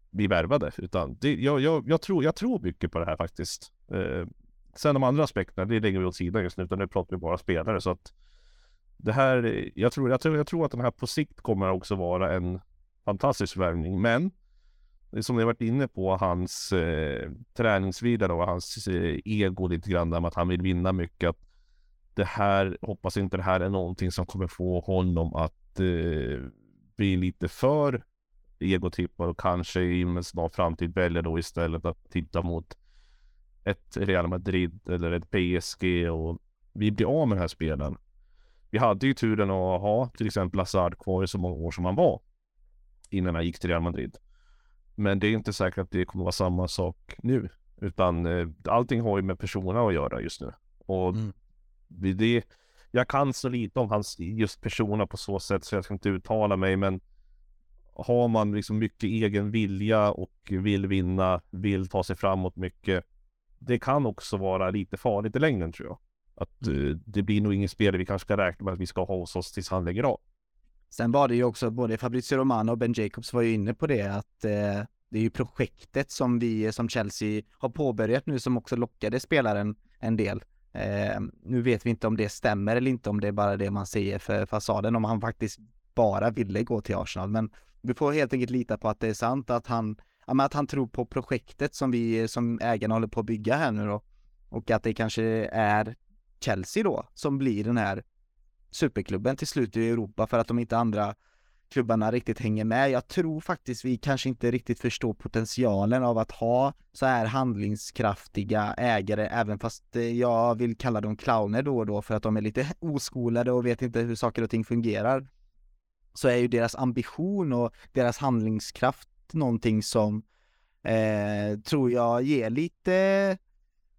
vi värvade. Utan det, jag, jag, jag, tror, jag tror mycket på det här faktiskt. Eh, Sen de andra aspekterna, det lägger vi åt sidan just nu, utan nu pratar vi bara spelare. Så att det här, jag tror, jag tror, jag tror att den här på sikt kommer också vara en fantastisk värvning. Men som ni varit inne på, hans eh, träningsvila och hans eh, ego lite grann där med att han vill vinna mycket. Att det här, hoppas inte det här är någonting som kommer få honom att eh, bli lite för egotippad och kanske i en snar framtid väljer då istället att titta mot ett Real Madrid eller ett PSG och vi blir av med den här spelen. Vi hade ju turen att ha till exempel Hazard kvar i så många år som han var innan han gick till Real Madrid. Men det är inte säkert att det kommer vara samma sak nu, utan eh, allting har ju med personerna att göra just nu. Och Mm. det, det, jag kan så lite om hans just persona på så sätt så jag ska inte uttala mig, men har man liksom mycket egen vilja och vill vinna, vill ta sig framåt mycket. Det kan också vara lite farligt i längden tror jag. Att eh, det blir nog ingen spelare vi kanske ska räkna med att vi ska ha hos oss tills han lägger av. Sen var det ju också, både Fabrizio Romano och Ben Jacobs var ju inne på det att eh, det är ju projektet som vi som Chelsea har påbörjat nu som också lockade spelaren en del. Eh, nu vet vi inte om det stämmer eller inte, om det är bara det man säger för fasaden, om han faktiskt bara ville gå till Arsenal. Men vi får helt enkelt lita på att det är sant, att han, ja, men att han tror på projektet som vi som ägarna håller på att bygga här nu då. Och att det kanske är Chelsea då som blir den här superklubben till slut i Europa för att de inte andra klubbarna riktigt hänger med. Jag tror faktiskt vi kanske inte riktigt förstår potentialen av att ha så här handlingskraftiga ägare, även fast eh, jag vill kalla dem clowner då och då för att de är lite oskolade och vet inte hur saker och ting fungerar. Så är ju deras ambition och deras handlingskraft någonting som eh, tror jag ger lite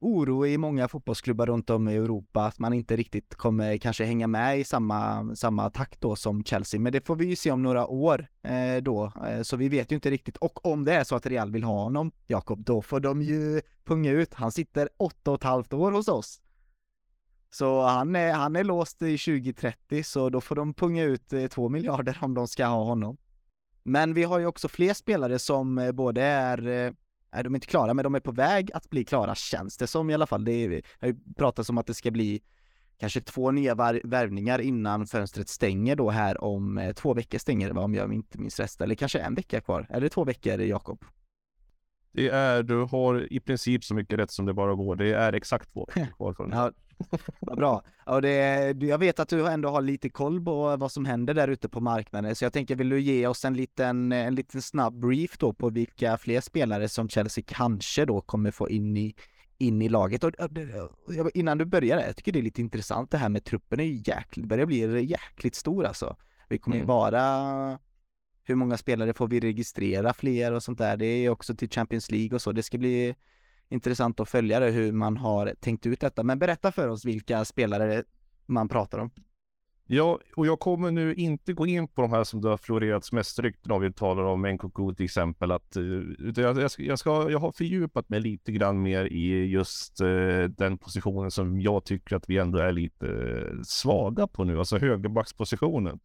oro i många fotbollsklubbar runt om i Europa att man inte riktigt kommer kanske hänga med i samma, samma takt då som Chelsea. Men det får vi ju se om några år eh, då, eh, så vi vet ju inte riktigt. Och om det är så att Real vill ha honom, Jakob, då får de ju punga ut. Han sitter åtta och ett halvt år hos oss. Så han är, han är låst i 2030, så då får de punga ut eh, två miljarder om de ska ha honom. Men vi har ju också fler spelare som eh, både är de är de inte klara, men de är på väg att bli klara känns det som i alla fall. Det är, har ju pratats om att det ska bli kanske två nya värvningar innan fönstret stänger då här om eh, två veckor stänger det va, om jag inte minns rätt, eller kanske en vecka kvar. Är det två veckor, Jakob? Det är, du har i princip så mycket rätt som det bara går. Det är exakt två kvar från ja, *laughs* vad bra. Ja, det, jag vet att du ändå har lite koll på vad som händer där ute på marknaden, så jag tänker, vill du ge oss en liten, en liten snabb brief då på vilka fler spelare som Chelsea kanske då kommer få in i, in i laget. Och, innan du börjar, jag tycker det är lite intressant det här med truppen är ju jäkligt, börjar bli jäkligt stor alltså. Vi kommer mm. vara hur många spelare får vi registrera fler och sånt där. Det är också till Champions League och så. Det ska bli intressant att följa det, hur man har tänkt ut detta. Men berätta för oss vilka spelare man pratar om. Ja, och jag kommer nu inte gå in på de här som det har florerats mest rykten om. Vi talar om Nkunku till exempel. Att, eh, utan jag, jag, ska, jag, ska, jag har fördjupat mig lite grann mer i just eh, den positionen som jag tycker att vi ändå är lite eh, svaga på nu, alltså högerbackspositionen.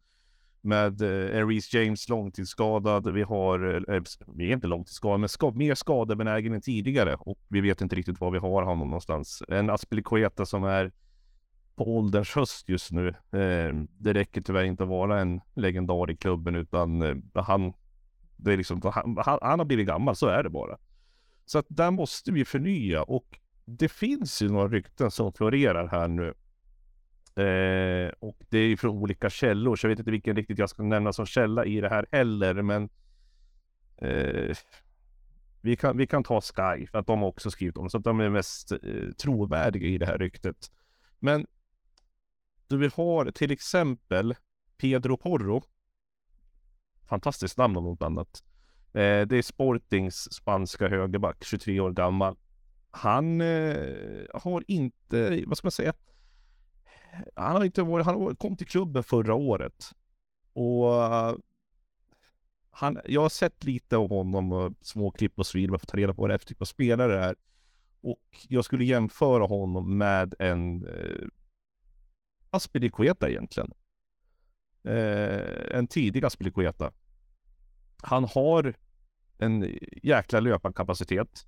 Med eh, Reece James långtidsskadad. Vi har, eh, eh, vi är inte långtidsskadade, men ska, mer skadebenägen än tidigare och vi vet inte riktigt var vi har honom någonstans. En Aspelikueta som är på ålderns höst just nu. Eh, det räcker tyvärr inte att vara en legendar i klubben utan eh, han, det är liksom, han, han, har blivit gammal, så är det bara. Så att där måste vi förnya och det finns ju några rykten som florerar här nu. Eh, och det är från olika källor, så jag vet inte vilken riktigt jag ska nämna som källa i det här heller, men eh, vi, kan, vi kan ta Sky för att de har också skrivit om det, så att de är mest eh, trovärdiga i det här ryktet. Men du vi har till exempel Pedro Porro. Fantastiskt namn om något annat. Eh, det är Sportings spanska högerback, 23 år gammal. Han eh, har inte, vad ska man säga? Han har inte varit, han kom till klubben förra året. Och eh, han, jag har sett lite av honom, och små klipp och så vidare, för att ta reda på vad det är för typ av spelare det är. Och jag skulle jämföra honom med en eh, Aspilicueta egentligen. Eh, en tidig Aspilicueta. Han har en jäkla löparkapacitet.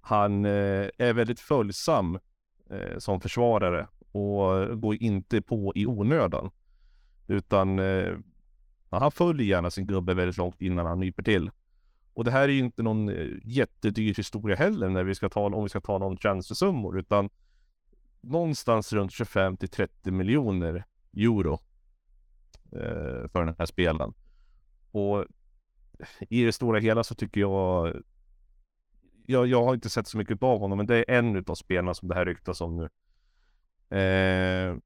Han eh, är väldigt följsam eh, som försvarare och går inte på i onödan. Utan eh, han följer gärna sin gubbe väldigt långt innan han nyper till. Och det här är ju inte någon eh, jättedyr historia heller när vi ska tala om vi ska tala om tjänstesummor utan någonstans runt 25 till 30 miljoner euro eh, för den här spelen. Och i det stora hela så tycker jag jag, jag har inte sett så mycket av honom, men det är en av spelarna som det här ryktas om nu. Eh,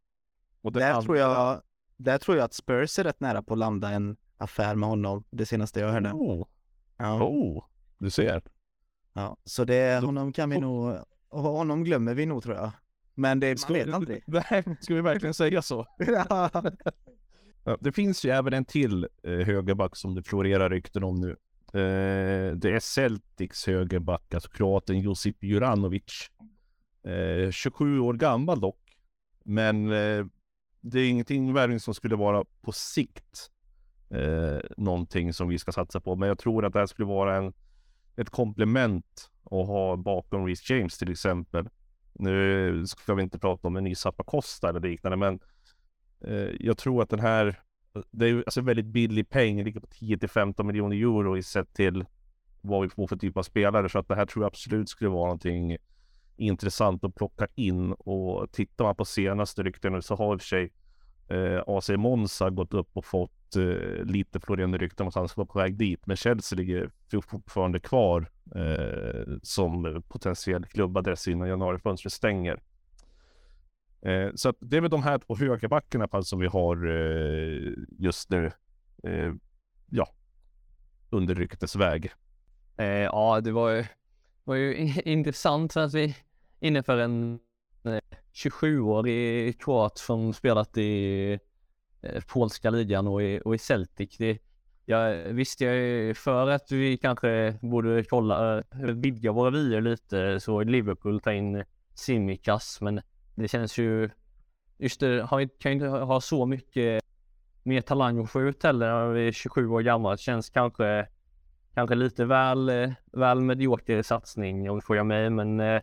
och där, andra... tror jag, där tror jag att Spurs är rätt nära på att landa en affär med honom, det senaste jag hörde. Oh, ja. oh du ser. Ja, så det, honom kan vi nog, honom glömmer vi nog tror jag. Men det, ska, man vet aldrig. *laughs* Nej, ska vi verkligen säga så? *laughs* *laughs* ja, det finns ju även en till eh, högerback som det florerar rykten om nu. Eh, det är Celtics högerback, alltså kroaten Josip Juranovic. Eh, 27 år gammal dock. Men eh, det är ingenting värvning som skulle vara på sikt eh, någonting som vi ska satsa på. Men jag tror att det här skulle vara en, ett komplement att ha bakom Reece James till exempel. Nu ska vi inte prata om en ny Zappacosta eller liknande, men eh, jag tror att den här, det är alltså väldigt billig peng, ligger på 10 till 15 miljoner euro i sett till vad vi får för typ av spelare, så att det här tror jag absolut skulle vara någonting intressant att plocka in och tittar man på senaste ryktena så har i och för sig eh, AC Monza gått upp och fått eh, lite florerande rykten om att han ska vara på väg dit. Men Chelsea ligger fortfarande kvar eh, som potentiell klubbadress innan januarifönstret stänger. Eh, så att det är väl de här två högerbackarna som vi har eh, just nu. Eh, ja, under ryktesväg. Eh, ja, det var ju, var ju *laughs* intressant att vi inne för en eh, 27-årig kroat som spelat i eh, polska ligan och i, och i Celtic. Det, jag, visst, jag är för att vi kanske borde kolla, eh, vidga våra vyer lite så Liverpool tar in Simikas, men det känns ju, just det, har, kan ju inte ha så mycket mer talang att få ut heller när vi är 27 år gammal. Det känns kanske, kanske lite väl, väl medioker satsning om du frågar mig men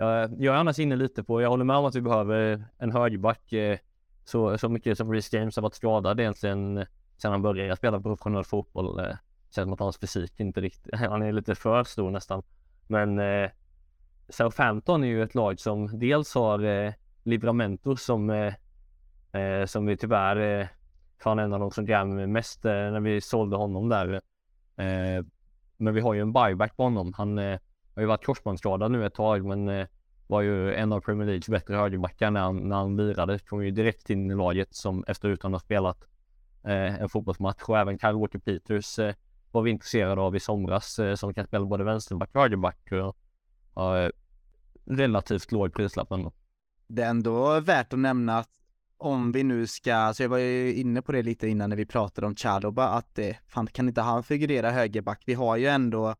Eh, jag, är annars inne lite på, jag håller med om att vi behöver en högerback. Eh, så, så mycket som Reece James har varit skadad egentligen eh, sedan han började spela professionell fotboll. Känns som att hans fysik inte riktigt, *laughs* han är lite för stor nästan. Men eh, Southampton är ju ett lag som dels har eh, Livramento som, eh, som vi tyvärr eh, fan en av de som grämer mest eh, när vi sålde honom där. Eh, men vi har ju en buyback på honom. Han eh, har ju varit korsbandsskadad nu ett tag men eh, var ju en av Premier Leagues bättre högerbackar när han, när han lirade. Kom ju direkt in i laget som efter att han har spelat eh, en fotbollsmatch och även Kyle Walker Peters eh, var vi intresserade av i somras som kan spela både vänsterback och högerback. Och, relativt låg prislapp ändå. Det är ändå värt att nämna att om vi nu ska, så jag var ju inne på det lite innan när vi pratade om Chaloba, att eh, fan kan inte han figurera högerback? Vi har ju ändå,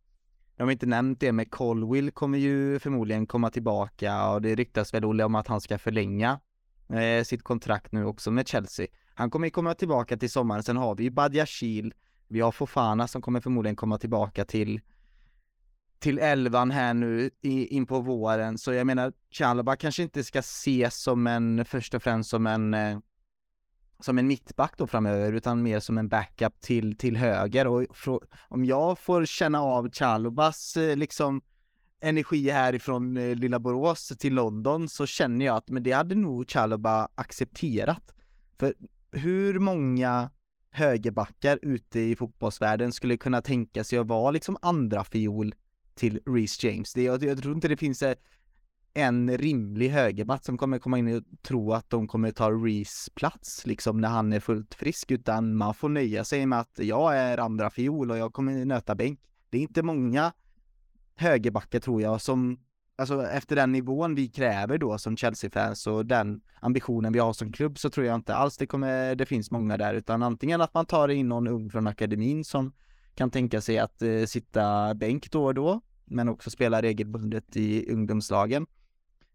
de har inte nämnt det, men Colwill kommer ju förmodligen komma tillbaka och det ryktas väl Olle om att han ska förlänga eh, sitt kontrakt nu också med Chelsea. Han kommer ju komma tillbaka till sommaren, sen har vi ju Badiashil, vi har Fofana som kommer förmodligen komma tillbaka till till elvan här nu i, in på våren, så jag menar Chalaba kanske inte ska ses som en, först och främst som en eh, som en mittback då framöver, utan mer som en backup till, till höger och om jag får känna av Chalobas eh, liksom energi härifrån eh, lilla Borås till London så känner jag att men det hade nog Chaloba accepterat. För hur många högerbackar ute i fotbollsvärlden skulle kunna tänka sig att vara liksom andra fiol till Reece James. Det, jag, jag tror inte det finns eh, en rimlig högerback som kommer komma in och tro att de kommer ta Reece plats liksom när han är fullt frisk, utan man får nöja sig med att jag är andra fiol och jag kommer nöta bänk. Det är inte många högerbackar tror jag som, alltså efter den nivån vi kräver då som Chelsea-fans och den ambitionen vi har som klubb så tror jag inte alls det kommer, det finns många där, utan antingen att man tar in någon ung från akademin som kan tänka sig att eh, sitta bänk då och då men också spela regelbundet i ungdomslagen.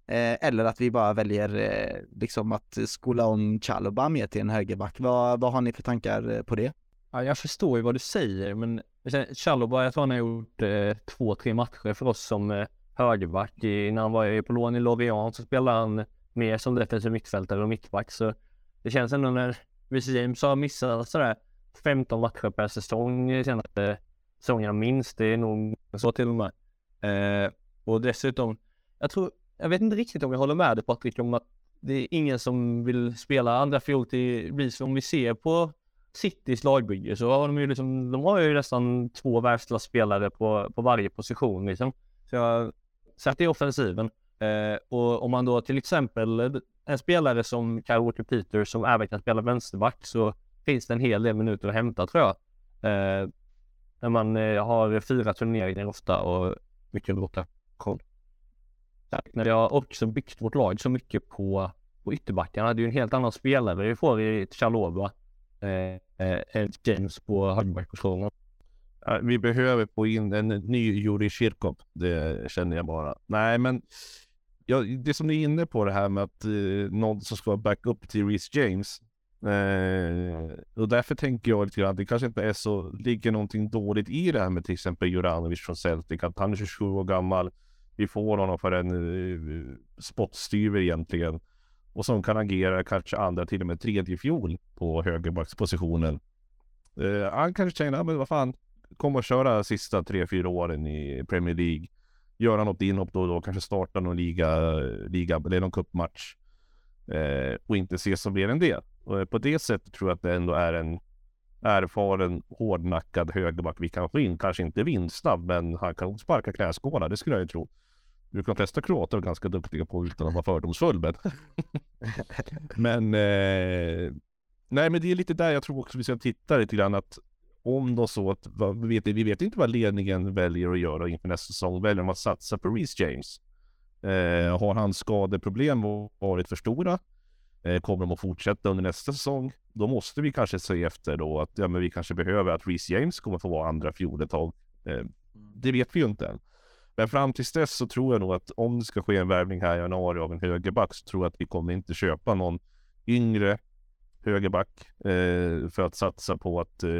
Eh, eller att vi bara väljer eh, liksom att skola om Chaloba mer till en högerback. Vad, vad har ni för tankar eh, på det? Ja, jag förstår ju vad du säger, men Chaloba, jag tror han har gjort eh, två, tre matcher för oss som eh, högerback. när han var på lån i Lorient så spelade han mer som defensiv mittfältare och mittback. Så det känns ändå när Reece James har missat sådär 15 matcher per säsong eh, senaste säsongerna minst. Det är nog så till och med. Eh, och dessutom, jag tror, jag vet inte riktigt om jag håller med dig Patrik om att det är ingen som vill spela andra fiol till Reece. Om vi ser på Citys lagbygge så har de ju liksom, de har ju nästan två världsklasspelare på, på varje position liksom. Så jag, sett i offensiven. Eh, och om man då till exempel en spelare som Kyle Walker Peters som även kan spela vänsterback så finns det en hel del minuter att hämta tror jag. Eh, när man eh, har fyra turneringar ofta och mycket rotation. När vi har också byggt vårt lag så mycket på, på ytterbackarna. Det är ju en helt annan spelare vi får i Chalova eh, eh, James på högerbackspositionen. Vi behöver få in en ny Juri Kirkov. Det känner jag bara. Nej, men ja, det som ni är inne på det här med att eh, någon som ska vara backup till Reece James. Eh, och därför tänker jag lite grann, det kanske inte är så, ligger någonting dåligt i det här med till exempel Juranovic från Celtic, att han är 27 år gammal. Vi får honom för en uh, spottstyver egentligen. Och som kan agera kanske andra, till och med tredje fjol på högerbackspositionen. Uh, han kanske känner, men vad fan, kommer att köra sista tre, fyra åren i Premier League. Göra något inhopp då och då, kanske starta någon liga, liga eller någon cupmatch. Uh, och inte ses som mer än det. Och på det sättet tror jag att det ändå är en erfaren, hårdnackad högerback vi kan få in. Kanske inte vinstsnabb, men han kan sparka knäskålar, det skulle jag ju tro. Du kan testa kroater är ganska duktiga på utan att vara fördomsfull, men... *laughs* men... Eh... Nej, men det är lite där jag tror också vi ska titta lite grann att om då så att, vi vet, vi vet inte vad ledningen väljer att göra inför nästa säsong. Väljer de att satsa på Reece James? Eh, har hans skadeproblem varit för stora? Eh, kommer de att fortsätta under nästa säsong? Då måste vi kanske se efter då att ja, men vi kanske behöver att Reece James kommer få vara andra fjol ett tag. Eh, det vet vi ju inte än. Men fram tills dess så tror jag nog att om det ska ske en värvning här i januari av en högerback så tror jag att vi kommer inte köpa någon yngre högerback eh, för att satsa på att eh,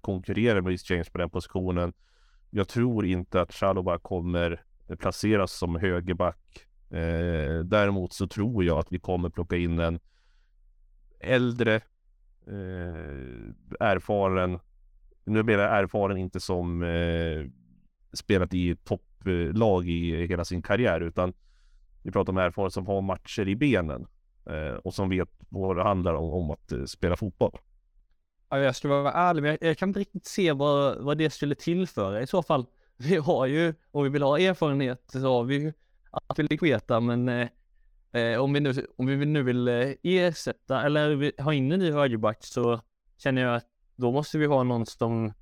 konkurrera med Reece James på den positionen. Jag tror inte att Chalobah kommer placeras som högerback Eh, däremot så tror jag att vi kommer plocka in en äldre, eh, erfaren, nu menar jag erfaren inte som eh, spelat i topp topplag eh, i hela sin karriär, utan vi pratar om erfaren som har matcher i benen eh, och som vet vad det handlar om, om att eh, spela fotboll. Ja, jag ska vara ärlig, men jag, jag kan inte riktigt se vad, vad det skulle tillföra i så fall. *laughs* Vi har ju, om vi vill ha erfarenhet, så har vi ju Aspilicueta, men eh, eh, om, vi nu, om vi nu vill eh, ersätta eller ha in en ny högerback så känner jag att då måste vi ha någon som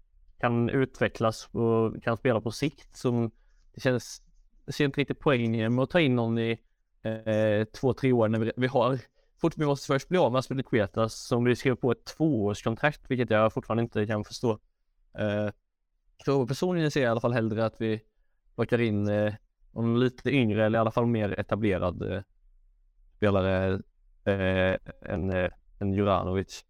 kan utvecklas och kan spela på sikt. Som det känns, jag ser inte riktigt poängen med att ta in någon i eh, två, tre år när vi, vi har fort vi måste först bli av med Aspilicueta alltså som vi skrev på ett tvåårskontrakt, vilket jag fortfarande inte kan förstå. Eh, så personligen ser jag i alla fall hellre att vi plockar in eh, någon lite yngre eller i alla fall mer etablerad eh, spelare eh, än, eh, än Juranovic.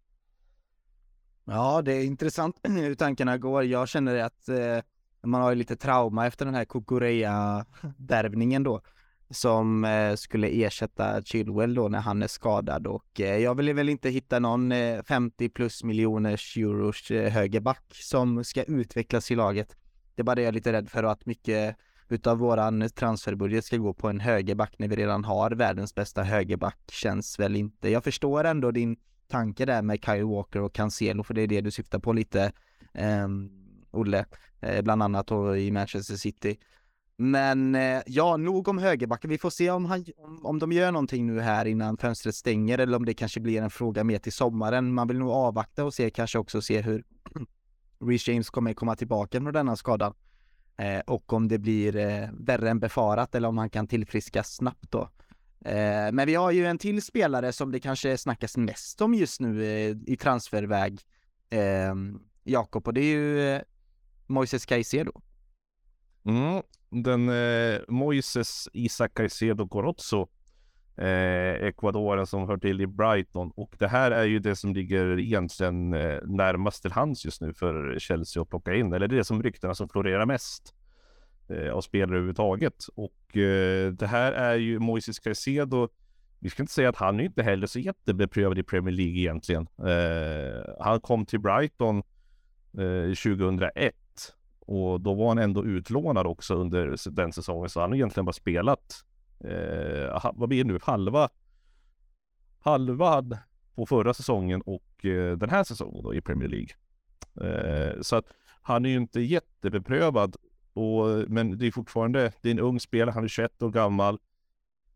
Ja, det är intressant hur tankarna går. Jag känner att eh, man har ju lite trauma efter den här Kukureya-värvningen då som eh, skulle ersätta Chilwell då när han är skadad och eh, jag vill väl inte hitta någon eh, 50 plus miljoners euros eh, högerback som ska utvecklas i laget. Det är bara det jag är lite rädd för att mycket utav våran transferbudget ska gå på en högerback när vi redan har världens bästa högerback känns väl inte. Jag förstår ändå din tanke där med Kyle Walker och Cancelo för det är det du syftar på lite, eh, Olle, eh, bland annat i Manchester City. Men eh, ja, nog om högerbacken. Vi får se om, han, om, de gör någonting nu här innan fönstret stänger eller om det kanske blir en fråga mer till sommaren. Man vill nog avvakta och se kanske också se hur *clears throat* Reece James kommer komma tillbaka från denna skadan. Eh, och om det blir eh, värre än befarat eller om han kan tillfriskas snabbt då. Eh, men vi har ju en till spelare som det kanske snackas mest om just nu eh, i transferväg, ehm, Jakob, och det är ju Moises Caicedo. Mm, den eh, Moises Isaac Caicedo Corozzo, eh, Ecuadoren som hör till i Brighton. Och det här är ju det som ligger egentligen eh, närmast till hands just nu för Chelsea att plocka in. Eller det är det som ryktena som florerar mest eh, av spelare överhuvudtaget. Och eh, det här är ju Moises Caicedo. Vi ska inte säga att han är inte heller så jättebeprövad i Premier League egentligen. Eh, han kom till Brighton eh, 2001 och då var han ändå utlånad också under den säsongen, så han har egentligen bara spelat, eh, vad blir det nu, halva, halva på förra säsongen och eh, den här säsongen då i Premier League. Eh, så att han är ju inte jättebeprövad, och, men det är fortfarande, det är en ung spelare, han är 21 år gammal,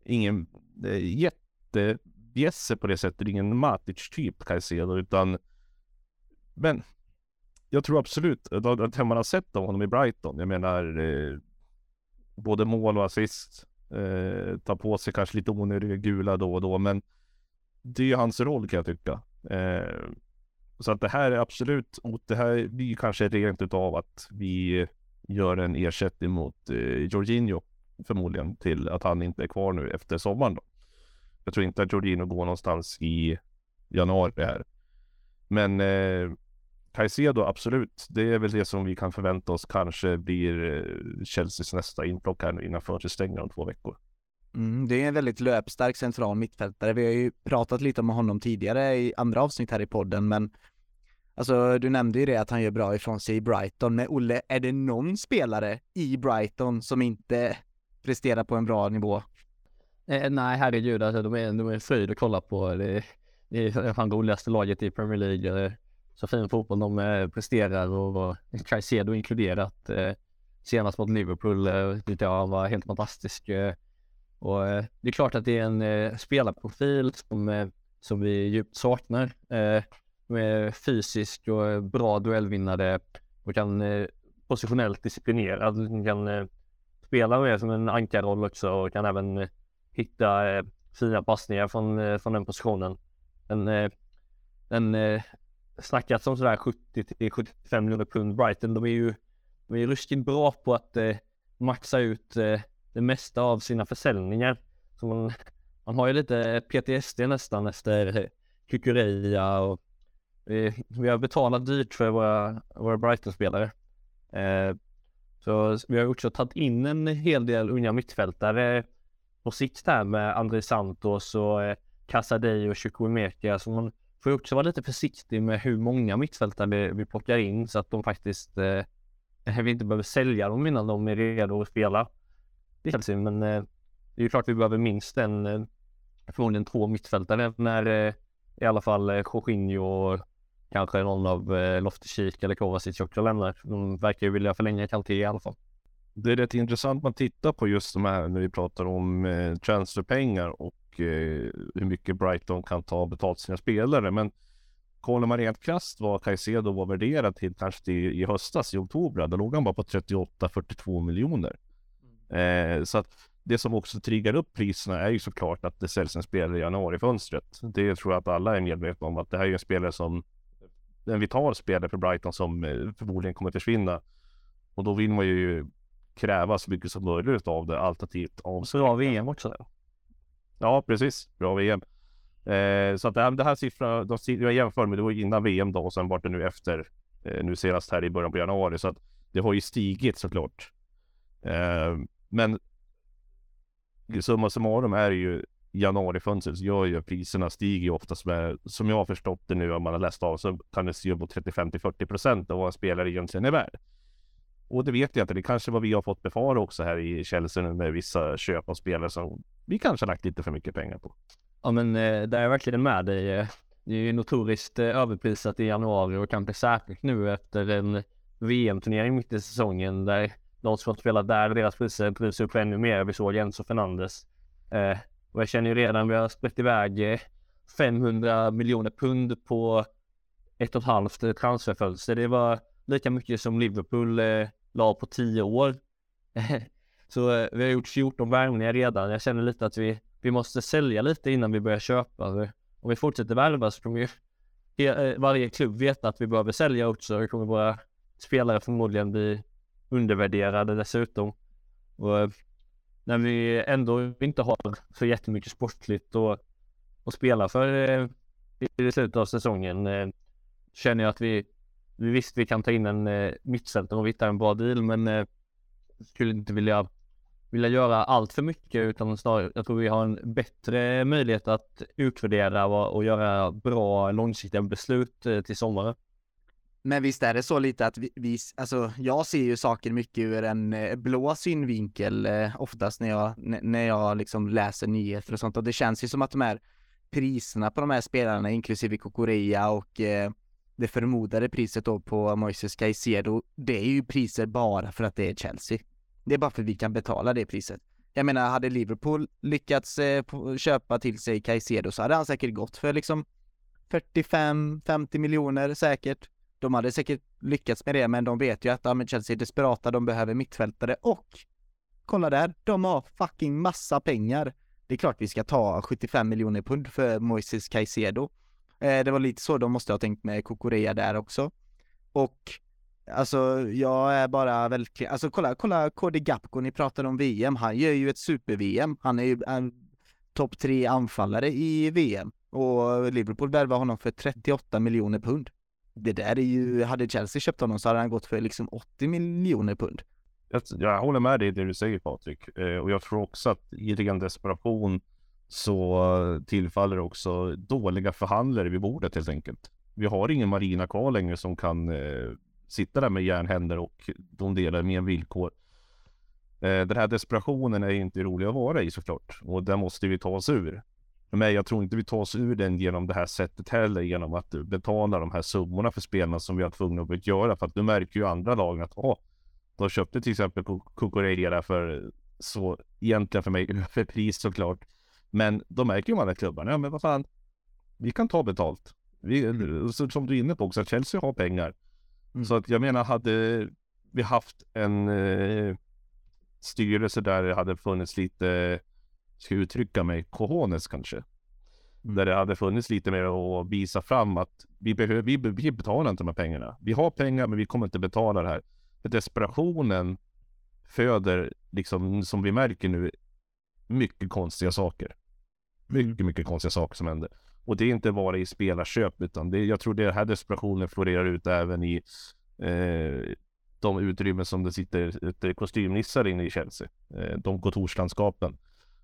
ingen eh, jättebjässe på det sättet, ingen Matic-typ kan jag se då, utan men jag tror absolut eh, att man har sett av honom i Brighton. Jag menar eh, både mål och assist. Eh, tar på sig kanske lite onödiga gula då och då, men det är hans roll kan jag tycka. Eh, så att det här är absolut, det här blir kanske rent utav att vi gör en ersättning mot eh, Jorginho förmodligen till att han inte är kvar nu efter sommaren. Då. Jag tror inte att Jorginho går någonstans i januari här. Men eh, Caicedo, absolut. Det är väl det som vi kan förvänta oss kanske blir eh, Chelseas nästa inplock här innan fönstret stänger om två veckor. Mm, det är en väldigt löpstark central mittfältare. Vi har ju pratat lite om honom tidigare i andra avsnitt här i podden, men alltså du nämnde ju det att han gör bra ifrån sig i Brighton. Men Olle, är det någon spelare i Brighton som inte presterar på en bra nivå? Eh, nej, herregud, alltså de är, de är fröjd att kolla på. Det, det är fan roligaste laget i Premier League så fin fotboll de eh, presterar och Caicedo inkluderat. Eh, senast mot Liverpool eh, tyckte jag var helt fantastisk. Och det är klart att det är en spelarprofil som, som vi djupt saknar. Med fysisk och bra duellvinnare och kan positionellt disciplinerad. Kan spela med som en ankarroll också och kan även hitta fina passningar från, från den positionen. En, en snackats om sådär 70 till 75 miljoner pund. Brighton, de är ju, de är ju ruskigt bra på att eh, maxa ut eh, det mesta av sina försäljningar. Så man, man har ju lite PTSD nästan efter Kukureya och eh, vi har betalat dyrt för våra, våra Brighton-spelare. Eh, så vi har också tagit in en hel del unga mittfältare på sikt här med André Santos och eh, Casadei och Chukwemeka. Så man får ju också vara lite försiktig med hur många mittfältare vi plockar in så att de faktiskt eh, *laughs* vi inte behöver sälja dem innan de är redo att spela. Det känns ju, men eh, det är ju klart vi behöver minst en, eh, förmodligen två mittfältare när eh, i alla fall eh, Jorginho och kanske någon av eh, Loftus-Cheek eller Kovacic också lämnar. De verkar ju vilja förlänga Kanté i alla fall. Det är rätt intressant man tittar på just de här när vi pratar om eh, transferpengar och hur mycket Brighton kan ta betalt sina spelare. Men kollar man rent krasst vad Caicedo var värderad till kanske till, i höstas i oktober, då låg han bara på 38-42 miljoner. Eh, så att det som också triggar upp priserna är ju såklart att det säljs en spelare i januarifönstret. Det tror jag att alla är medvetna om att det här är en spelare som en vital spelare för Brighton som eh, förmodligen kommer försvinna. Och då vill man ju kräva så mycket som möjligt av det alternativt av Bra VM också. Ja, precis. Bra VM. Eh, så att det här, det här siffran, de, jag jämför med det var innan VM då och sen vart det nu efter, eh, nu senast här i början på januari. Så att det har ju stigit såklart. Eh, men summa summarum är ju januarifönstret så gör ju priserna stiger ju oftast med, som jag har förstått det nu om man har läst av så kan det stiga på 35 till 40 procent av vad en spelare egentligen är värd. Och det vet jag inte, det kanske vad vi har fått befara också här i Chelsea med vissa köp av spelare som vi kanske lagt lite för mycket pengar på. Ja men eh, där är jag verkligen med dig. Det är ju notoriskt eh, överprisat i januari och kanske särskilt nu efter en VM-turnering mitt i säsongen där de som har spelat där, deras priser drivs upp ännu mer. Vi såg Enzo Fernandes. Eh, och jag känner ju redan, vi har sprätt iväg eh, 500 miljoner pund på ett och ett halvt eh, transferfönster. Det var lika mycket som Liverpool eh, la på tio år. *laughs* Så eh, vi har gjort 14 värvningar redan. Jag känner lite att vi, vi måste sälja lite innan vi börjar köpa. Om vi fortsätter värva så kommer ju eh, varje klubb veta att vi behöver sälja också. Då kommer våra spelare förmodligen bli undervärderade dessutom. Och eh, när vi ändå inte har så jättemycket sportligt att, att spela för i slutet av säsongen känner jag att vi, vi visst vi kan ta in en mittcenter och vi hittar en bra deal men skulle inte vilja vilja göra allt för mycket utan snarare, jag tror vi har en bättre möjlighet att utvärdera och, och göra bra långsiktiga beslut eh, till sommaren. Men visst är det så lite att vi, vi, alltså jag ser ju saker mycket ur en eh, blå synvinkel eh, oftast när jag, när jag liksom läser nyheter och sånt och det känns ju som att de här priserna på de här spelarna inklusive Kokorea och eh, det förmodade priset då på Moises Caicedo, det är ju priser bara för att det är Chelsea. Det är bara för att vi kan betala det priset. Jag menar, hade Liverpool lyckats eh, köpa till sig Caicedo så hade han säkert gått för liksom 45-50 miljoner säkert. De hade säkert lyckats med det, men de vet ju att ja, Chelsea är desperata, de behöver mittfältare och kolla där, de har fucking massa pengar. Det är klart vi ska ta 75 miljoner pund för Moises Caicedo. Eh, det var lite så de måste ha tänkt med Kokorea där också. Och Alltså jag är bara väldigt, alltså kolla, kolla KD Gapko, ni pratade om VM, han gör ju ett super-VM, han är ju en topp tre anfallare i VM och Liverpool värvar honom för 38 miljoner pund. Det där är ju, hade Chelsea köpt honom så hade han gått för liksom 80 miljoner pund. Jag, jag håller med dig i det du säger Patrik eh, och jag tror också att i ren desperation så tillfaller också dåliga förhandlare vid bordet helt enkelt. Vi har ingen Marina kvar längre som kan eh, sitta där med järnhänder och de delar med villkor. Eh, den här desperationen är inte rolig att vara i såklart och den måste vi ta oss ur. Men jag tror inte vi tar oss ur den genom det här sättet heller, genom att betala de här summorna för spelarna som vi har tvungna att göra. För att nu märker ju andra lagen att åh, de köpte till exempel Kukureira för så egentligen för mig *laughs* överpris såklart. Men de märker ju de andra klubbarna, ja men vad fan, vi kan ta betalt. Vi, mm. som du är inne på också, Chelsea har pengar. Mm. Så att jag menar, hade vi haft en eh, styrelse där det hade funnits lite, ska jag uttrycka mig, cojones kanske. Mm. Där det hade funnits lite mer att visa fram att vi, behöver, vi, vi betalar inte de här pengarna. Vi har pengar men vi kommer inte betala det här. För desperationen föder, liksom som vi märker nu, mycket konstiga saker. Mm. Mycket, mycket konstiga saker som händer. Och det är inte bara i spelarköp, utan det, jag tror det här desperationen florerar ut även i eh, de utrymmen som det sitter kostymnissar inne i Chelsea. Eh, de kontorslandskapen.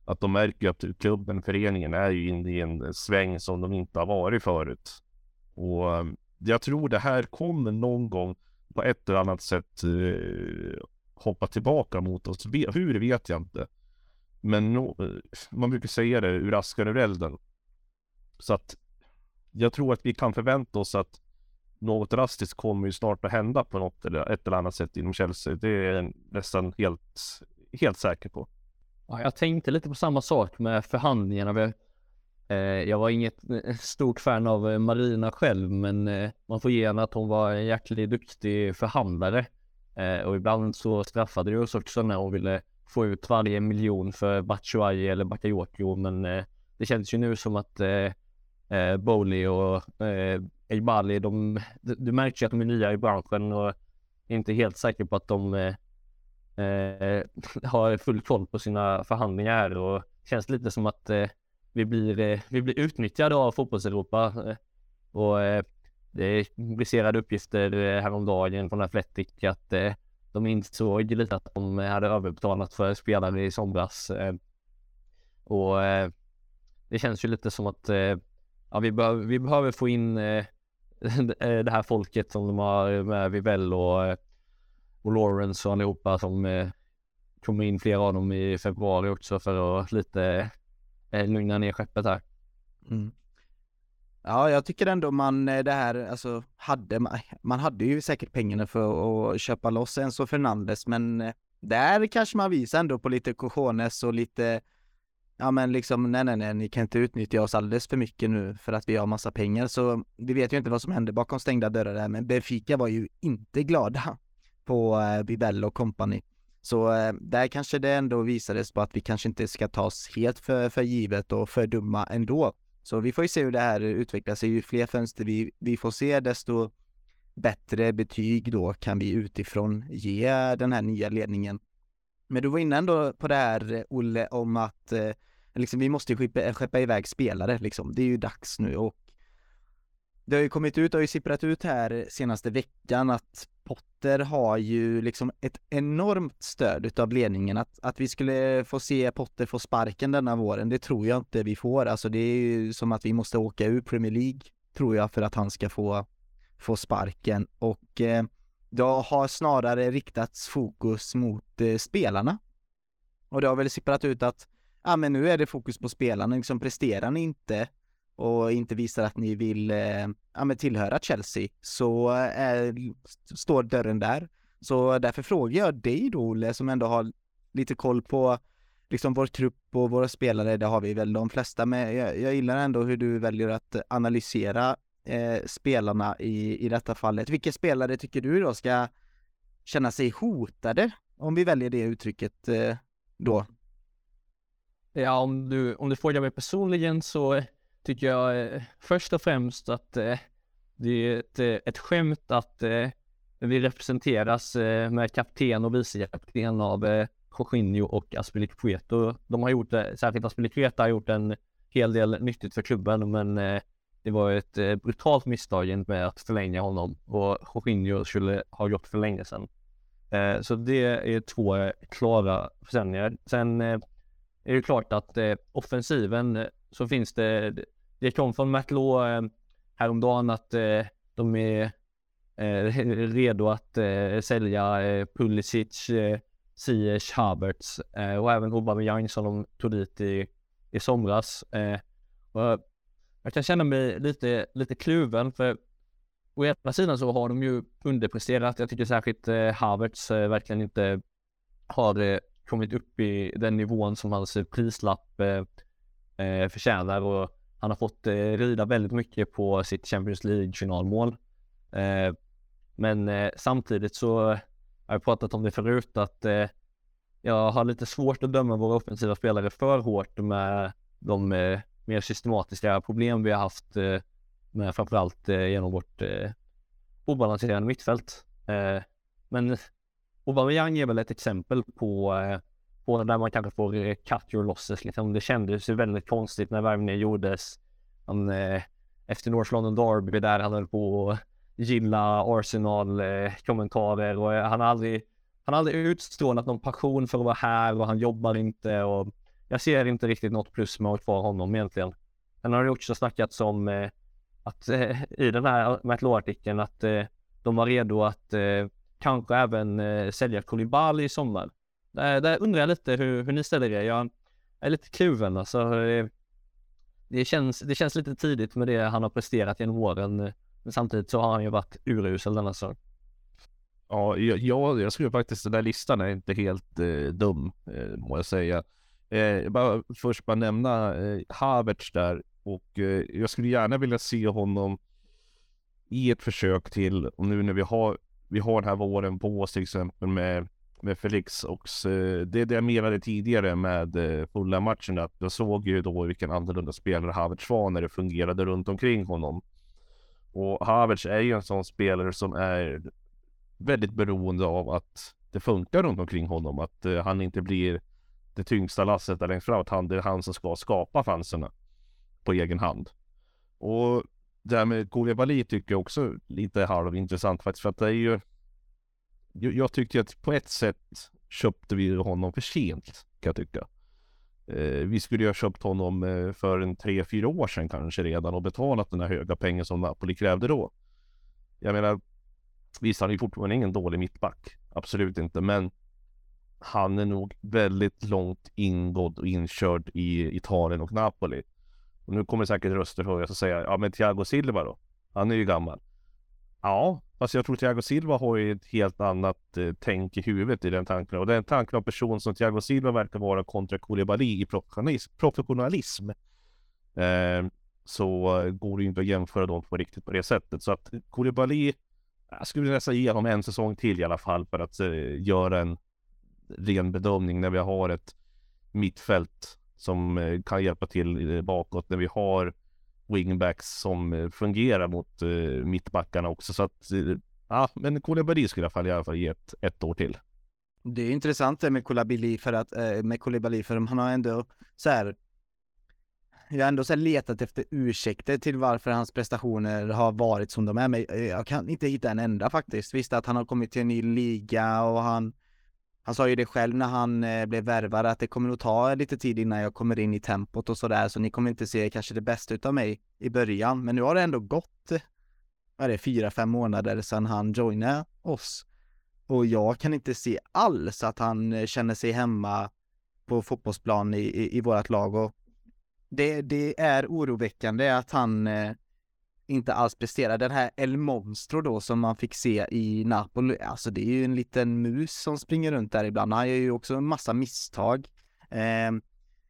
att de märker att klubben, föreningen är ju inne i en sväng som de inte har varit förut. Och eh, jag tror det här kommer någon gång på ett eller annat sätt eh, hoppa tillbaka mot oss. Hur vet jag inte. Men no, man brukar säga det ur askan ur elden. Så att jag tror att vi kan förvänta oss att något drastiskt kommer ju snart att hända på något eller ett eller annat sätt inom Chelsea. Det är jag nästan helt, helt säker på. Ja, jag tänkte lite på samma sak med förhandlingarna. Eh, jag var inget eh, stort fan av eh, Marina själv, men man får ge henne att hon var en jäkligt duktig förhandlare. Och ibland så straffade det oss också när hon ville få ut varje miljon för Batshuayi eller Bakayoko, men eh, det känns ju nu som att eh, eh, Bowley och Eibali, de, du märker ju att de är nya i branschen och inte helt säker på att de eh, *laughs* har full koll på sina förhandlingar och känns lite som att eh, vi, blir, eh, vi blir utnyttjade av fotbollseuropa. Och eh, det briserade uppgifter häromdagen från Athletic att eh, de insåg lite att de hade överbetalat för spelare i somras. Eh, och eh, det känns ju lite som att eh, ja, vi, behöver, vi behöver få in eh, *laughs* det här folket som de har med Vivell och och Lawrence och allihopa som eh, kommer in flera av dem i februari också för att lite eh, lugna ner skeppet här. Mm. Ja, jag tycker ändå man eh, det här, alltså hade man, man hade ju säkert pengarna för att köpa loss Enzo Fernandes, men eh, där kanske man visar ändå på lite cojones och lite Ja men liksom nej nej nej ni kan inte utnyttja oss alldeles för mycket nu för att vi har massa pengar så vi vet ju inte vad som hände bakom stängda dörrar där men Benfica var ju inte glada på eh, och company. Så eh, där kanske det ändå visades på att vi kanske inte ska tas helt för, för givet och för dumma ändå. Så vi får ju se hur det här utvecklar sig. Ju fler fönster vi, vi får se, desto bättre betyg då kan vi utifrån ge den här nya ledningen. Men du var inne ändå på det här, Olle, om att eh, liksom, vi måste skeppa, skeppa iväg spelare liksom. Det är ju dags nu och det har ju kommit ut, det har ju sipprat ut här senaste veckan att Potter har ju liksom ett enormt stöd utav ledningen att, att vi skulle få se Potter få sparken denna våren, det tror jag inte vi får. Alltså det är ju som att vi måste åka ur Premier League, tror jag, för att han ska få, få sparken och eh, det har snarare riktats fokus mot eh, spelarna. Och det har väl sipprat ut att, ja men nu är det fokus på spelarna, liksom presterar ni inte och inte visar att ni vill eh, ja, men tillhöra Chelsea så eh, är, står dörren där. Så därför frågar jag dig då Olle som ändå har lite koll på liksom vår trupp och våra spelare, det har vi väl de flesta med. Jag, jag gillar ändå hur du väljer att analysera eh, spelarna i, i detta fallet. Vilka spelare tycker du då ska känna sig hotade? Om vi väljer det uttrycket eh, då. Ja, om du, om du frågar mig personligen så tycker jag eh, först och främst att eh, det är ett, eh, ett skämt att eh, vi representeras eh, med kapten och vicekapten av Jorginho och Aspelikueto. De har gjort, särskilt Aspilicueta har gjort en hel del nyttigt för klubben, men det var ett brutalt misstag med att förlänga honom och Jorginho skulle ha gjort för länge sedan. Så det är två klara försäljningar. Sen är det klart att offensiven så finns det, det kom från McLaw eh, häromdagen att eh, de är eh, redo att eh, sälja eh, Pulisic, eh, Ziyech, Havertz eh, och även Aubameyang som de tog dit i, i somras. Eh, och jag kan känna mig lite, lite kluven för å ena sidan så har de ju underpresterat. Jag tycker särskilt eh, Havertz eh, verkligen inte har eh, kommit upp i den nivån som hans prislapp eh, eh, förtjänar och han har fått eh, rida väldigt mycket på sitt Champions League-finalmål. Eh, men eh, samtidigt så har jag pratat om det förut att eh, jag har lite svårt att döma våra offensiva spelare för hårt med de eh, mer systematiska problem vi har haft eh, med framförallt eh, genom vårt eh, obalanserade mittfält. Eh, men Aubameyang är väl ett exempel på på där man kanske får eh, cut your losses. Liksom. Det kändes ju väldigt konstigt när värvningen gjordes. Han, eh, efter North London Derby där han höll på att gilla Arsenal-kommentarer eh, och han har aldrig han har aldrig utstrålat någon passion för att vara här och han jobbar inte och jag ser inte riktigt något plus med att ha kvar honom egentligen. Sen har det också snackats om eh, att eh, i den här Matt artikeln att eh, de var redo att eh, kanske även eh, sälja Koulibaly i sommar. Där, där undrar jag lite hur, hur ni ställer er. Jag är lite kluven alltså. Det känns, det känns lite tidigt med det han har presterat genom åren. Eh, men samtidigt så har han ju varit urusel denna säsong. Ja, jag, jag skulle faktiskt, den där listan är inte helt eh, dum, eh, må jag säga. Eh, bara, först bara nämna eh, Havertz där och eh, jag skulle gärna vilja se honom i ett försök till, och nu när vi har, vi har den här våren på oss till exempel med, med Felix och eh, Det är det jag menade tidigare med eh, fulla matchen att jag såg ju då vilken annorlunda spelare Havertz var när det fungerade runt omkring honom. Och Havertz är ju en sån spelare som är väldigt beroende av att det funkar runt omkring honom, att eh, han inte blir det tyngsta lasset där längst fram, att han, det är han som ska skapa chanserna på egen hand. Och det här med Koulibaly tycker jag också lite halvintressant faktiskt, för att det är ju jag tyckte att på ett sätt köpte vi honom för sent, kan jag tycka. Eh, vi skulle ju ha köpt honom eh, för en tre, fyra år sedan kanske redan och betalat den här höga pengen som Napoli krävde då. Jag menar, Visst, han är fortfarande ingen dålig mittback. Absolut inte, men han är nog väldigt långt ingådd och inkörd i Italien och Napoli. Och nu kommer säkert röster höjas och säga, ja men Thiago Silva då? Han är ju gammal. Ja, alltså jag tror Thiago Silva har ju ett helt annat eh, tänk i huvudet i den tanken. Och den tanken av person som Thiago Silva verkar vara kontra Koulibaly i professionalism, professionalism eh, så går det ju inte att jämföra dem på riktigt på det sättet. Så att Koulibaly jag skulle nästan ge honom en säsong till i alla fall för att eh, göra en ren bedömning när vi har ett mittfält som eh, kan hjälpa till eh, bakåt, när vi har wingbacks som eh, fungerar mot eh, mittbackarna också. Så att, eh, ja, men Koulibaly skulle jag i alla fall ge ett, ett år till. Det är intressant det med Koulibaly för att, med Koulibaly för han har ändå så här jag har ändå så letat efter ursäkter till varför hans prestationer har varit som de är, men jag kan inte hitta en enda faktiskt. Visst att han har kommit till en ny liga och han han sa ju det själv när han eh, blev värvad att det kommer nog ta lite tid innan jag kommer in i tempot och sådär, så ni kommer inte se kanske det bästa utav mig i början. Men nu har det ändå gått, vad är det, fyra, fem månader sedan han joinade oss. Och jag kan inte se alls att han eh, känner sig hemma på fotbollsplan i, i, i vårt lag och det, det är oroväckande att han eh, inte alls presterar. Den här El Monstro då som man fick se i Napoli, alltså det är ju en liten mus som springer runt där ibland. Han gör ju också en massa misstag. Eh,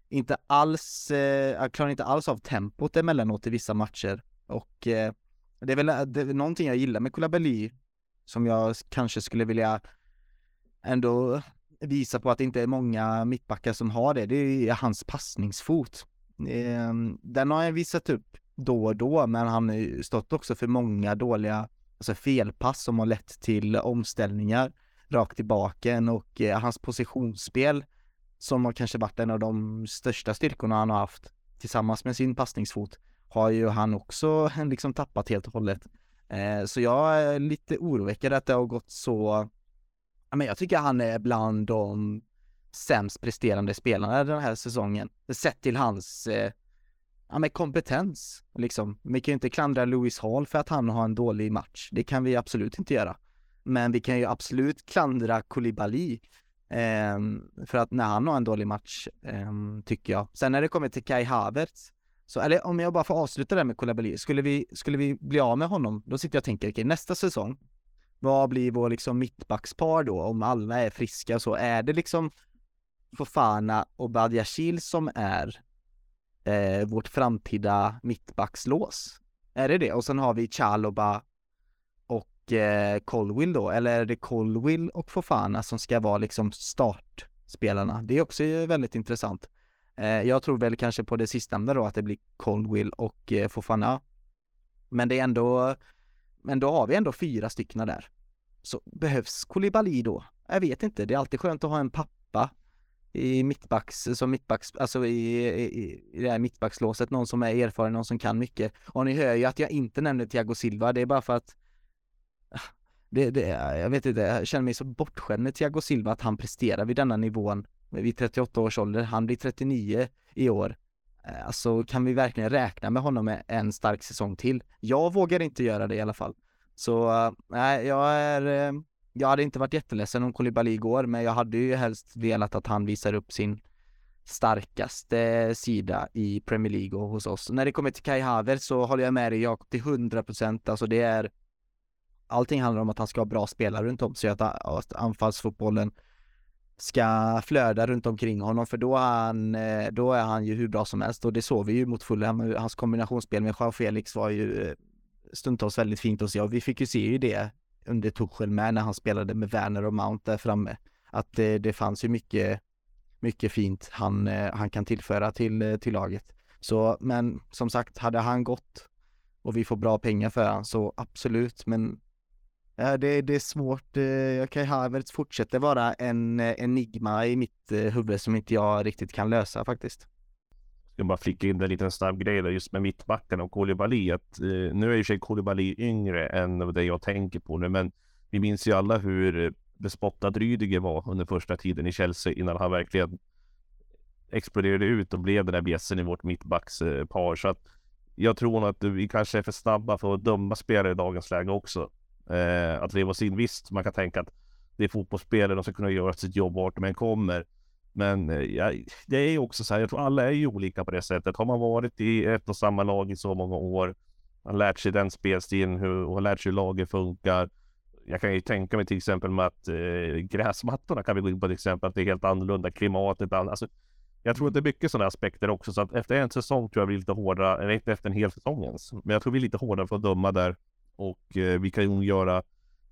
inte alls, eh, klarar inte alls av tempot emellanåt i vissa matcher. Och eh, det är väl eh, det är någonting jag gillar med Koulibaly som jag kanske skulle vilja ändå visa på att det inte är många mittbackar som har det. Det är hans passningsfot. Ehm, den har han visat upp då och då, men han har ju stått också för många dåliga alltså felpass som har lett till omställningar rakt i baken och eh, hans positionsspel som har kanske varit en av de största styrkorna han har haft tillsammans med sin passningsfot har ju han också eh, liksom tappat helt och hållet. Eh, så jag är lite oroväckad att det har gått så, men jag tycker han är bland de sämst presterande spelarna den här säsongen. Sett till hans eh, ja, med kompetens. Liksom. Vi kan ju inte klandra Lewis Hall för att han har en dålig match. Det kan vi absolut inte göra. Men vi kan ju absolut klandra Koulibaly eh, för att när han har en dålig match, eh, tycker jag. Sen när det kommer till Kai Havertz, så, eller om jag bara får avsluta det med Koulibaly, skulle vi, skulle vi bli av med honom, då sitter jag och tänker, okej, okay, nästa säsong, vad blir vår liksom mittbackspar då, om alla är friska och så? Är det liksom Fofana och Badiashil som är eh, vårt framtida mittbackslås. Är det det? Och sen har vi Chaloba och eh, Colwill då, eller är det Colwill och Fofana som ska vara liksom startspelarna? Det är också väldigt intressant. Eh, jag tror väl kanske på det sistnämnda då, att det blir Colwill och eh, Fofana. Men det är ändå, men då har vi ändå fyra stycken där. Så behövs Kolibali då? Jag vet inte, det är alltid skönt att ha en pappa i mittbacks, som mittbacks, alltså i, i, i det här mittbackslåset, någon som är erfaren, någon som kan mycket. Och ni hör ju att jag inte nämner Thiago Silva, det är bara för att *sighs* det, det, jag vet inte, jag känner mig så bortskämd med Thiago Silva att han presterar vid denna nivån vid 38 års ålder, han blir 39 i år. Eh, alltså kan vi verkligen räkna med honom med en stark säsong till? Jag vågar inte göra det i alla fall. Så eh, nej, jag är, eh, jag hade inte varit jätteledsen om Koulibaly går, men jag hade ju helst velat att han visar upp sin starkaste sida i Premier League och hos oss. När det kommer till Kai Havertz så håller jag med dig Jakob till 100 procent. Alltså det är Allting handlar om att han ska ha bra spelare runt om sig, att anfallsfotbollen ska flöda runt omkring honom för då är han, eh, då är han ju hur bra som helst och det såg vi ju mot Fulham. Hans kombinationsspel med Jean Felix var ju eh, stundtals väldigt fint att se och vi fick ju se ju det under Tuchel med när han spelade med Werner och Mount där framme. Att det, det fanns ju mycket, mycket fint han, eh, han kan tillföra till, eh, till laget. Så, men som sagt, hade han gått och vi får bra pengar för han så absolut, men Ja, det, det är svårt. Eh, Kai Havertz fortsätter vara en enigma i mitt huvud som inte jag riktigt kan lösa faktiskt. Jag bara flickar in en liten snabb grej där just med mittbacken och Koulibaly. Att, eh, nu är ju sig Koulibaly yngre än det jag tänker på nu, men vi minns ju alla hur bespottad Rydiger var under första tiden i Chelsea innan han verkligen exploderade ut och blev den där bjässen i vårt mittbackspar. Så att jag tror nog att vi kanske är för snabba för att döma spelare i dagens läge också eh, att leva sin. Visst, man kan tänka att det är fotbollsspelare, de ska kunna göra sitt jobb vart de än kommer. Men eh, ja, det är ju också så här, jag tror alla är ju olika på det sättet. Har man varit i ett och samma lag i så många år, man lärt sig den spelstilen hur, och har lärt sig hur laget funkar. Jag kan ju tänka mig till exempel med att eh, gräsmattorna kan vi gå in på till exempel, att det är helt annorlunda, klimatet, alltså, jag tror att det är mycket sådana aspekter också, så att efter en säsong tror jag vi är lite hårdare, eller inte efter en hel säsong ens, men jag tror vi är lite hårdare för att döma där och eh, vi kan nog göra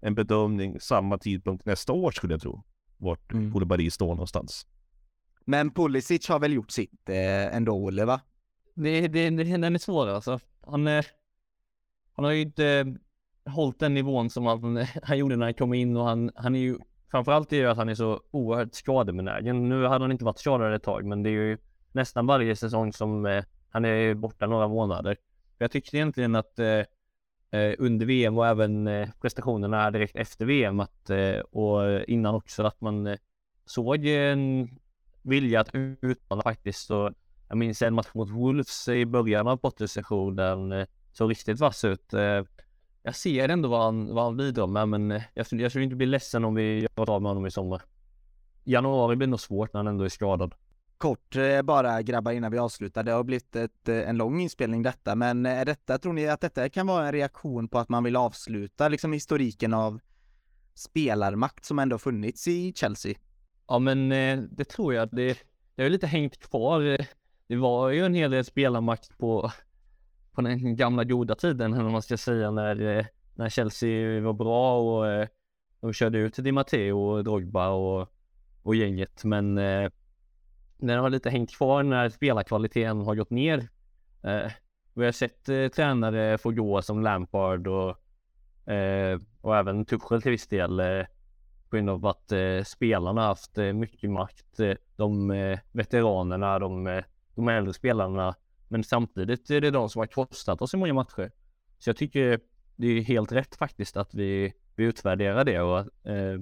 en bedömning samma tidpunkt nästa år skulle jag tro. Vart mm. Koulibaly står någonstans. Men Pulisic har väl gjort sitt eh, ändå, Olle, va? Det, det, det, den är svår alltså. Han, eh, han har ju inte eh, hållit den nivån som han, *laughs* han gjorde när han kom in och han, han är ju framförallt är ju att han är så oerhört skadebenägen. Nu hade han inte varit skadad ett tag, men det är ju nästan varje säsong som eh, han är borta några månader. Jag tyckte egentligen att eh, eh, under VM och även eh, prestationerna direkt efter VM att, eh, och innan också att man eh, såg en vilja att utmana faktiskt. Och jag minns en match mot Wolves i början av bottensessionen. Eh, såg riktigt vass ut. Eh, jag ser ändå vad han, vad han bidrar med men eh, jag, jag skulle inte bli ledsen om vi gör av med honom i sommar. Januari blir nog svårt när han ändå är skadad. Kort bara grabbar innan vi avslutar. Det har blivit ett, en lång inspelning detta, men är detta, tror ni att detta kan vara en reaktion på att man vill avsluta liksom historiken av spelarmakt som ändå funnits i Chelsea? Ja, men eh, det tror jag. Det, det har lite hängt kvar. Det var ju en hel del spelarmakt på, på den gamla goda tiden, eller man ska säga, när, eh, när Chelsea var bra och eh, de körde ut Di Matteo och Drogba och, och gänget. Men den har lite hängt kvar när spelarkvaliteten har gått ner. Vi har sett eh, tränare få gå som Lampard och, eh, och även Tuchel till viss del eh, på grund av att eh, spelarna haft eh, mycket makt. Eh, de eh, veteranerna, de, eh, de äldre spelarna. Men samtidigt är det de som har kostat oss i många matcher. Så jag tycker det är helt rätt faktiskt att vi, vi utvärderar det och eh,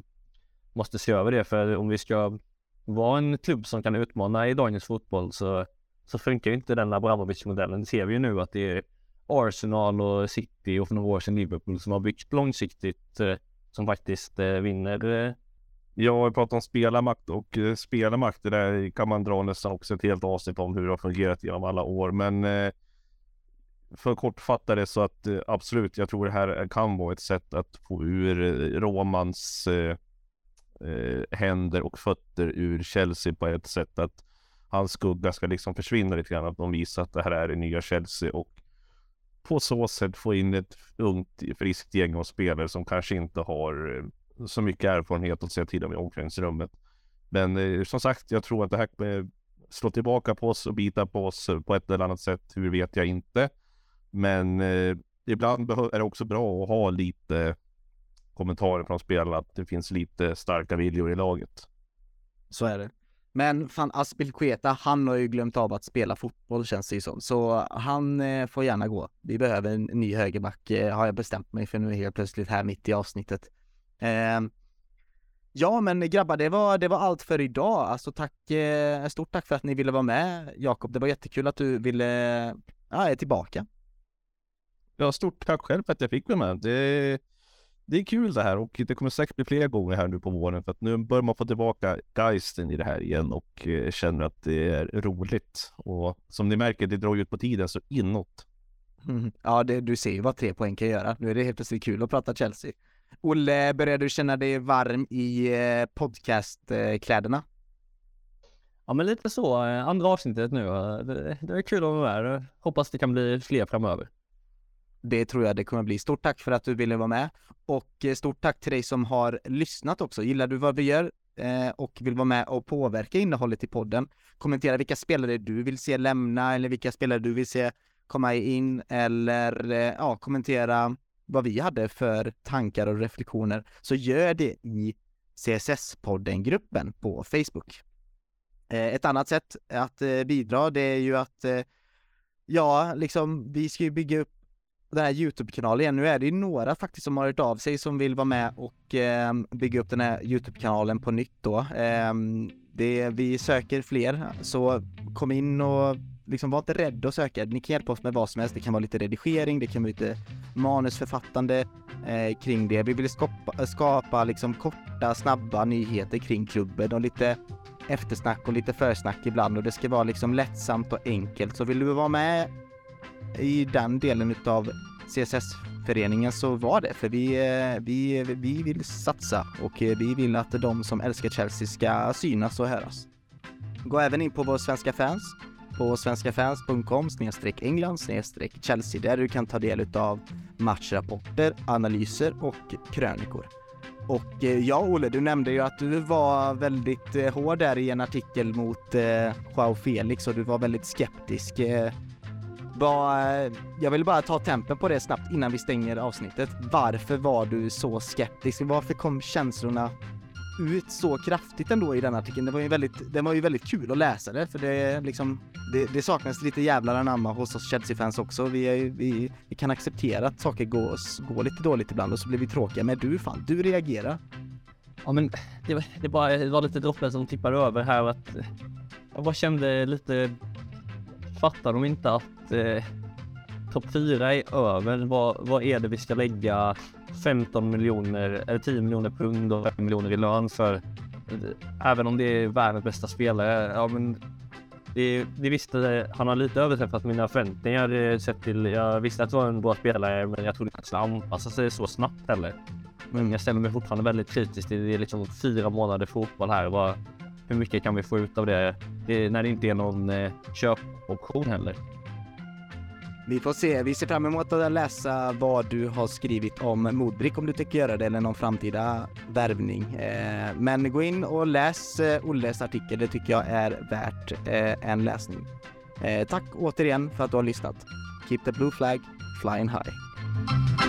måste se över det. För om vi ska vara en klubb som kan utmana i dagens fotboll så, så funkar inte den Abramovic-modellen. Det ser vi ju nu att det är Arsenal och City och för några år sedan Liverpool som har byggt långsiktigt eh, som faktiskt eh, vinner. Eh. Jag Ja, vi pratar om spelarmakt och eh, spelarmakt, det där kan man dra nästan också ett helt avsnitt om hur det har fungerat genom alla år. Men eh, för att kortfatta det så att eh, absolut, jag tror det här kan vara ett sätt att få ur eh, Romans eh, eh, händer och fötter ur Chelsea på ett sätt att hans skugga ska liksom försvinna lite grann. Att de visar att det här är det nya Chelsea och på så sätt få in ett ungt friskt gäng av spelare som kanske inte har eh, så mycket erfarenhet att säga till om i omklädningsrummet. Men eh, som sagt, jag tror att det här kommer slå tillbaka på oss och bita på oss eh, på ett eller annat sätt. Hur vet jag inte. Men eh, ibland är det också bra att ha lite kommentarer från spelarna att det finns lite starka viljor i laget. Så är det. Men fan Aspilqueta, han har ju glömt av att spela fotboll känns det ju som. Så han eh, får gärna gå. Vi behöver en ny högerback, eh, har jag bestämt mig för nu helt plötsligt här mitt i avsnittet. Eh, Ja, men grabbar, det var, det var allt för idag. Alltså tack, eh, stort tack för att ni ville vara med, Jakob. Det var jättekul att du ville, ja, är tillbaka. Ja, stort tack själv för att jag fick vara med. Det, det är kul det här och det kommer säkert bli fler gånger här nu på våren för att nu börjar man få tillbaka geisten i det här igen och eh, känner att det är roligt. Och som ni märker, det drar ju ut på tiden så inåt. Mm. Ja, det, du ser ju vad tre poäng kan göra. Nu är det helt plötsligt kul att prata Chelsea. Olle, börjar du känna dig varm i eh, podcastkläderna? Ja men lite så, andra avsnittet nu. Det, det är kul att vara med. Hoppas det kan bli fler framöver. Det tror jag det kommer bli. Stort tack för att du ville vara med och eh, stort tack till dig som har lyssnat också. Gillar du vad vi gör eh, och vill vara med och påverka innehållet i podden? Kommentera vilka spelare du vill se lämna eller vilka spelare du vill se komma in eller eh, ja, kommentera vad vi hade för tankar och reflektioner så gör det i CSS-podden-gruppen på Facebook. Ett annat sätt att bidra det är ju att ja, liksom vi ska ju bygga upp den här Youtube-kanalen igen. Nu är det ju några faktiskt som har hört av sig som vill vara med och eh, bygga upp den här Youtube-kanalen på nytt då. Eh, det, vi söker fler, så kom in och liksom var inte rädda att söka. Ni kan hjälpa oss med vad som helst. Det kan vara lite redigering, det kan vara lite manusförfattande eh, kring det. Vi vill skapa, skapa liksom korta, snabba nyheter kring klubben och lite eftersnack och lite försnack ibland och det ska vara liksom lättsamt och enkelt. Så vill du vara med i den delen utav CSS-föreningen så var det, för vi, eh, vi, vi vill satsa och eh, vi vill att de som älskar Chelsea ska synas och höras. Gå även in på vår svenska fans på svenskafans.com england Chelsea där du kan ta del utav matchrapporter, analyser och krönikor. Och eh, ja, Olle, du nämnde ju att du var väldigt hård där i en artikel mot eh, Joao Felix och du var väldigt skeptisk. Bara, eh, jag vill bara ta tempen på det snabbt innan vi stänger avsnittet. Varför var du så skeptisk? Varför kom känslorna ut så kraftigt ändå i den artikeln? Det var ju väldigt, det var ju väldigt kul att läsa det, för det liksom, det, det saknas lite jävlar anamma hos oss Chelsea-fans också. Vi, är, vi, vi kan acceptera att saker går, går lite dåligt ibland och så blir vi tråkiga, men du fan, du reagerar. Ja men det var, det bara, det var lite droppen som tippade över här att eh, jag bara kände lite, fattar de inte att eh, topp 4 är över? Vad, vad är det vi ska lägga 15 miljoner eller 10 miljoner pund och 5 miljoner i lön för? Eh, även om det är världens bästa spelare. Ja men det, det visste, han har lite överträffat mina förväntningar eh, sett till, jag visste att det var en bra spelare men jag trodde inte att han skulle anpassa sig så snabbt heller. Men jag ställer mig fortfarande väldigt kritisk till det är liksom fyra månader fotboll här. Bara, hur mycket kan vi få ut av det, det när det inte är någon eh, köpoption heller? Vi får se. Vi ser fram emot att läsa vad du har skrivit om Modbrick om du tycker göra det eller någon framtida värvning. Eh, men gå in och läs eh, Olles artikel. Det tycker jag är värt eh, en läsning. Eh, tack återigen för att du har lyssnat. Keep the blue flag flying high.